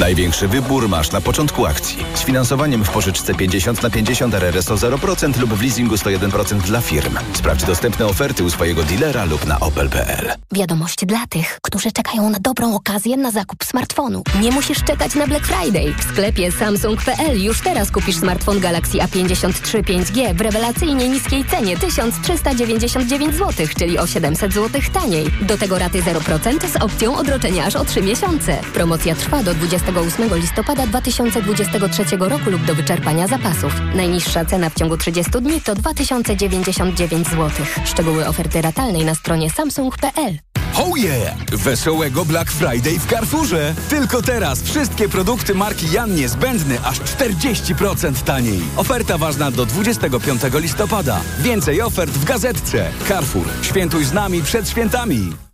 Największy wybór masz na początku akcji. Z finansowaniem w pożyczce 50 na 50 RRSO 0% lub w leasingu 101% dla firm. Sprawdź dostępne oferty u swojego dealera lub na opel.pl. Wiadomość dla tych, którzy czekają na dobrą okazję na zakup smartfonu. Nie musisz czekać na Black Friday. W sklepie Samsung.pl już teraz kupisz smartfon Galaxy A53 5G w rewelacyjnie niskiej cenie 1399 zł, czyli o 700 zł taniej. Do tego raty 0% z opcją odroczenia aż o 3 miesiące. Promocja trwa do 28 listopada 2023 roku lub do wyczerpania zapasów. Najniższa cena w ciągu 30 dni to 2099 zł. Szczegóły oferty ratalnej na stronie samsung.pl. Oh yeah! Wesołego Black Friday w Carrefourze! Tylko teraz wszystkie produkty marki Jan Niezbędny aż 40% taniej. Oferta ważna do 25 listopada. Więcej ofert w gazetce. Carrefour. Świętuj z nami przed świętami.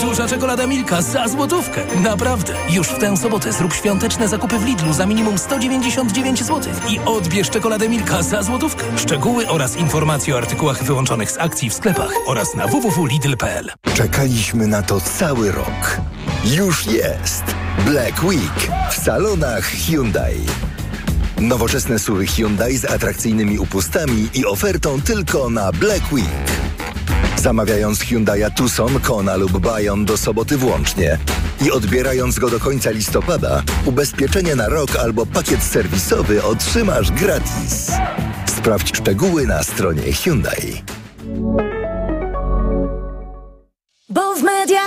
Duża czekolada Milka za złotówkę. Naprawdę. Już w tę sobotę zrób świąteczne zakupy w Lidlu za minimum 199 zł i odbierz czekoladę Milka za złotówkę. Szczegóły oraz informacje o artykułach wyłączonych z akcji w sklepach oraz na www.lidl.pl. Czekaliśmy na to cały rok. Już jest Black Week w salonach Hyundai. Nowoczesne suwy Hyundai z atrakcyjnymi upustami i ofertą tylko na Black Week. Zamawiając Hyundai'a Tucson, Kona lub Bayon do soboty włącznie i odbierając go do końca listopada, ubezpieczenie na rok albo pakiet serwisowy otrzymasz gratis. Sprawdź szczegóły na stronie Hyundai. Bo media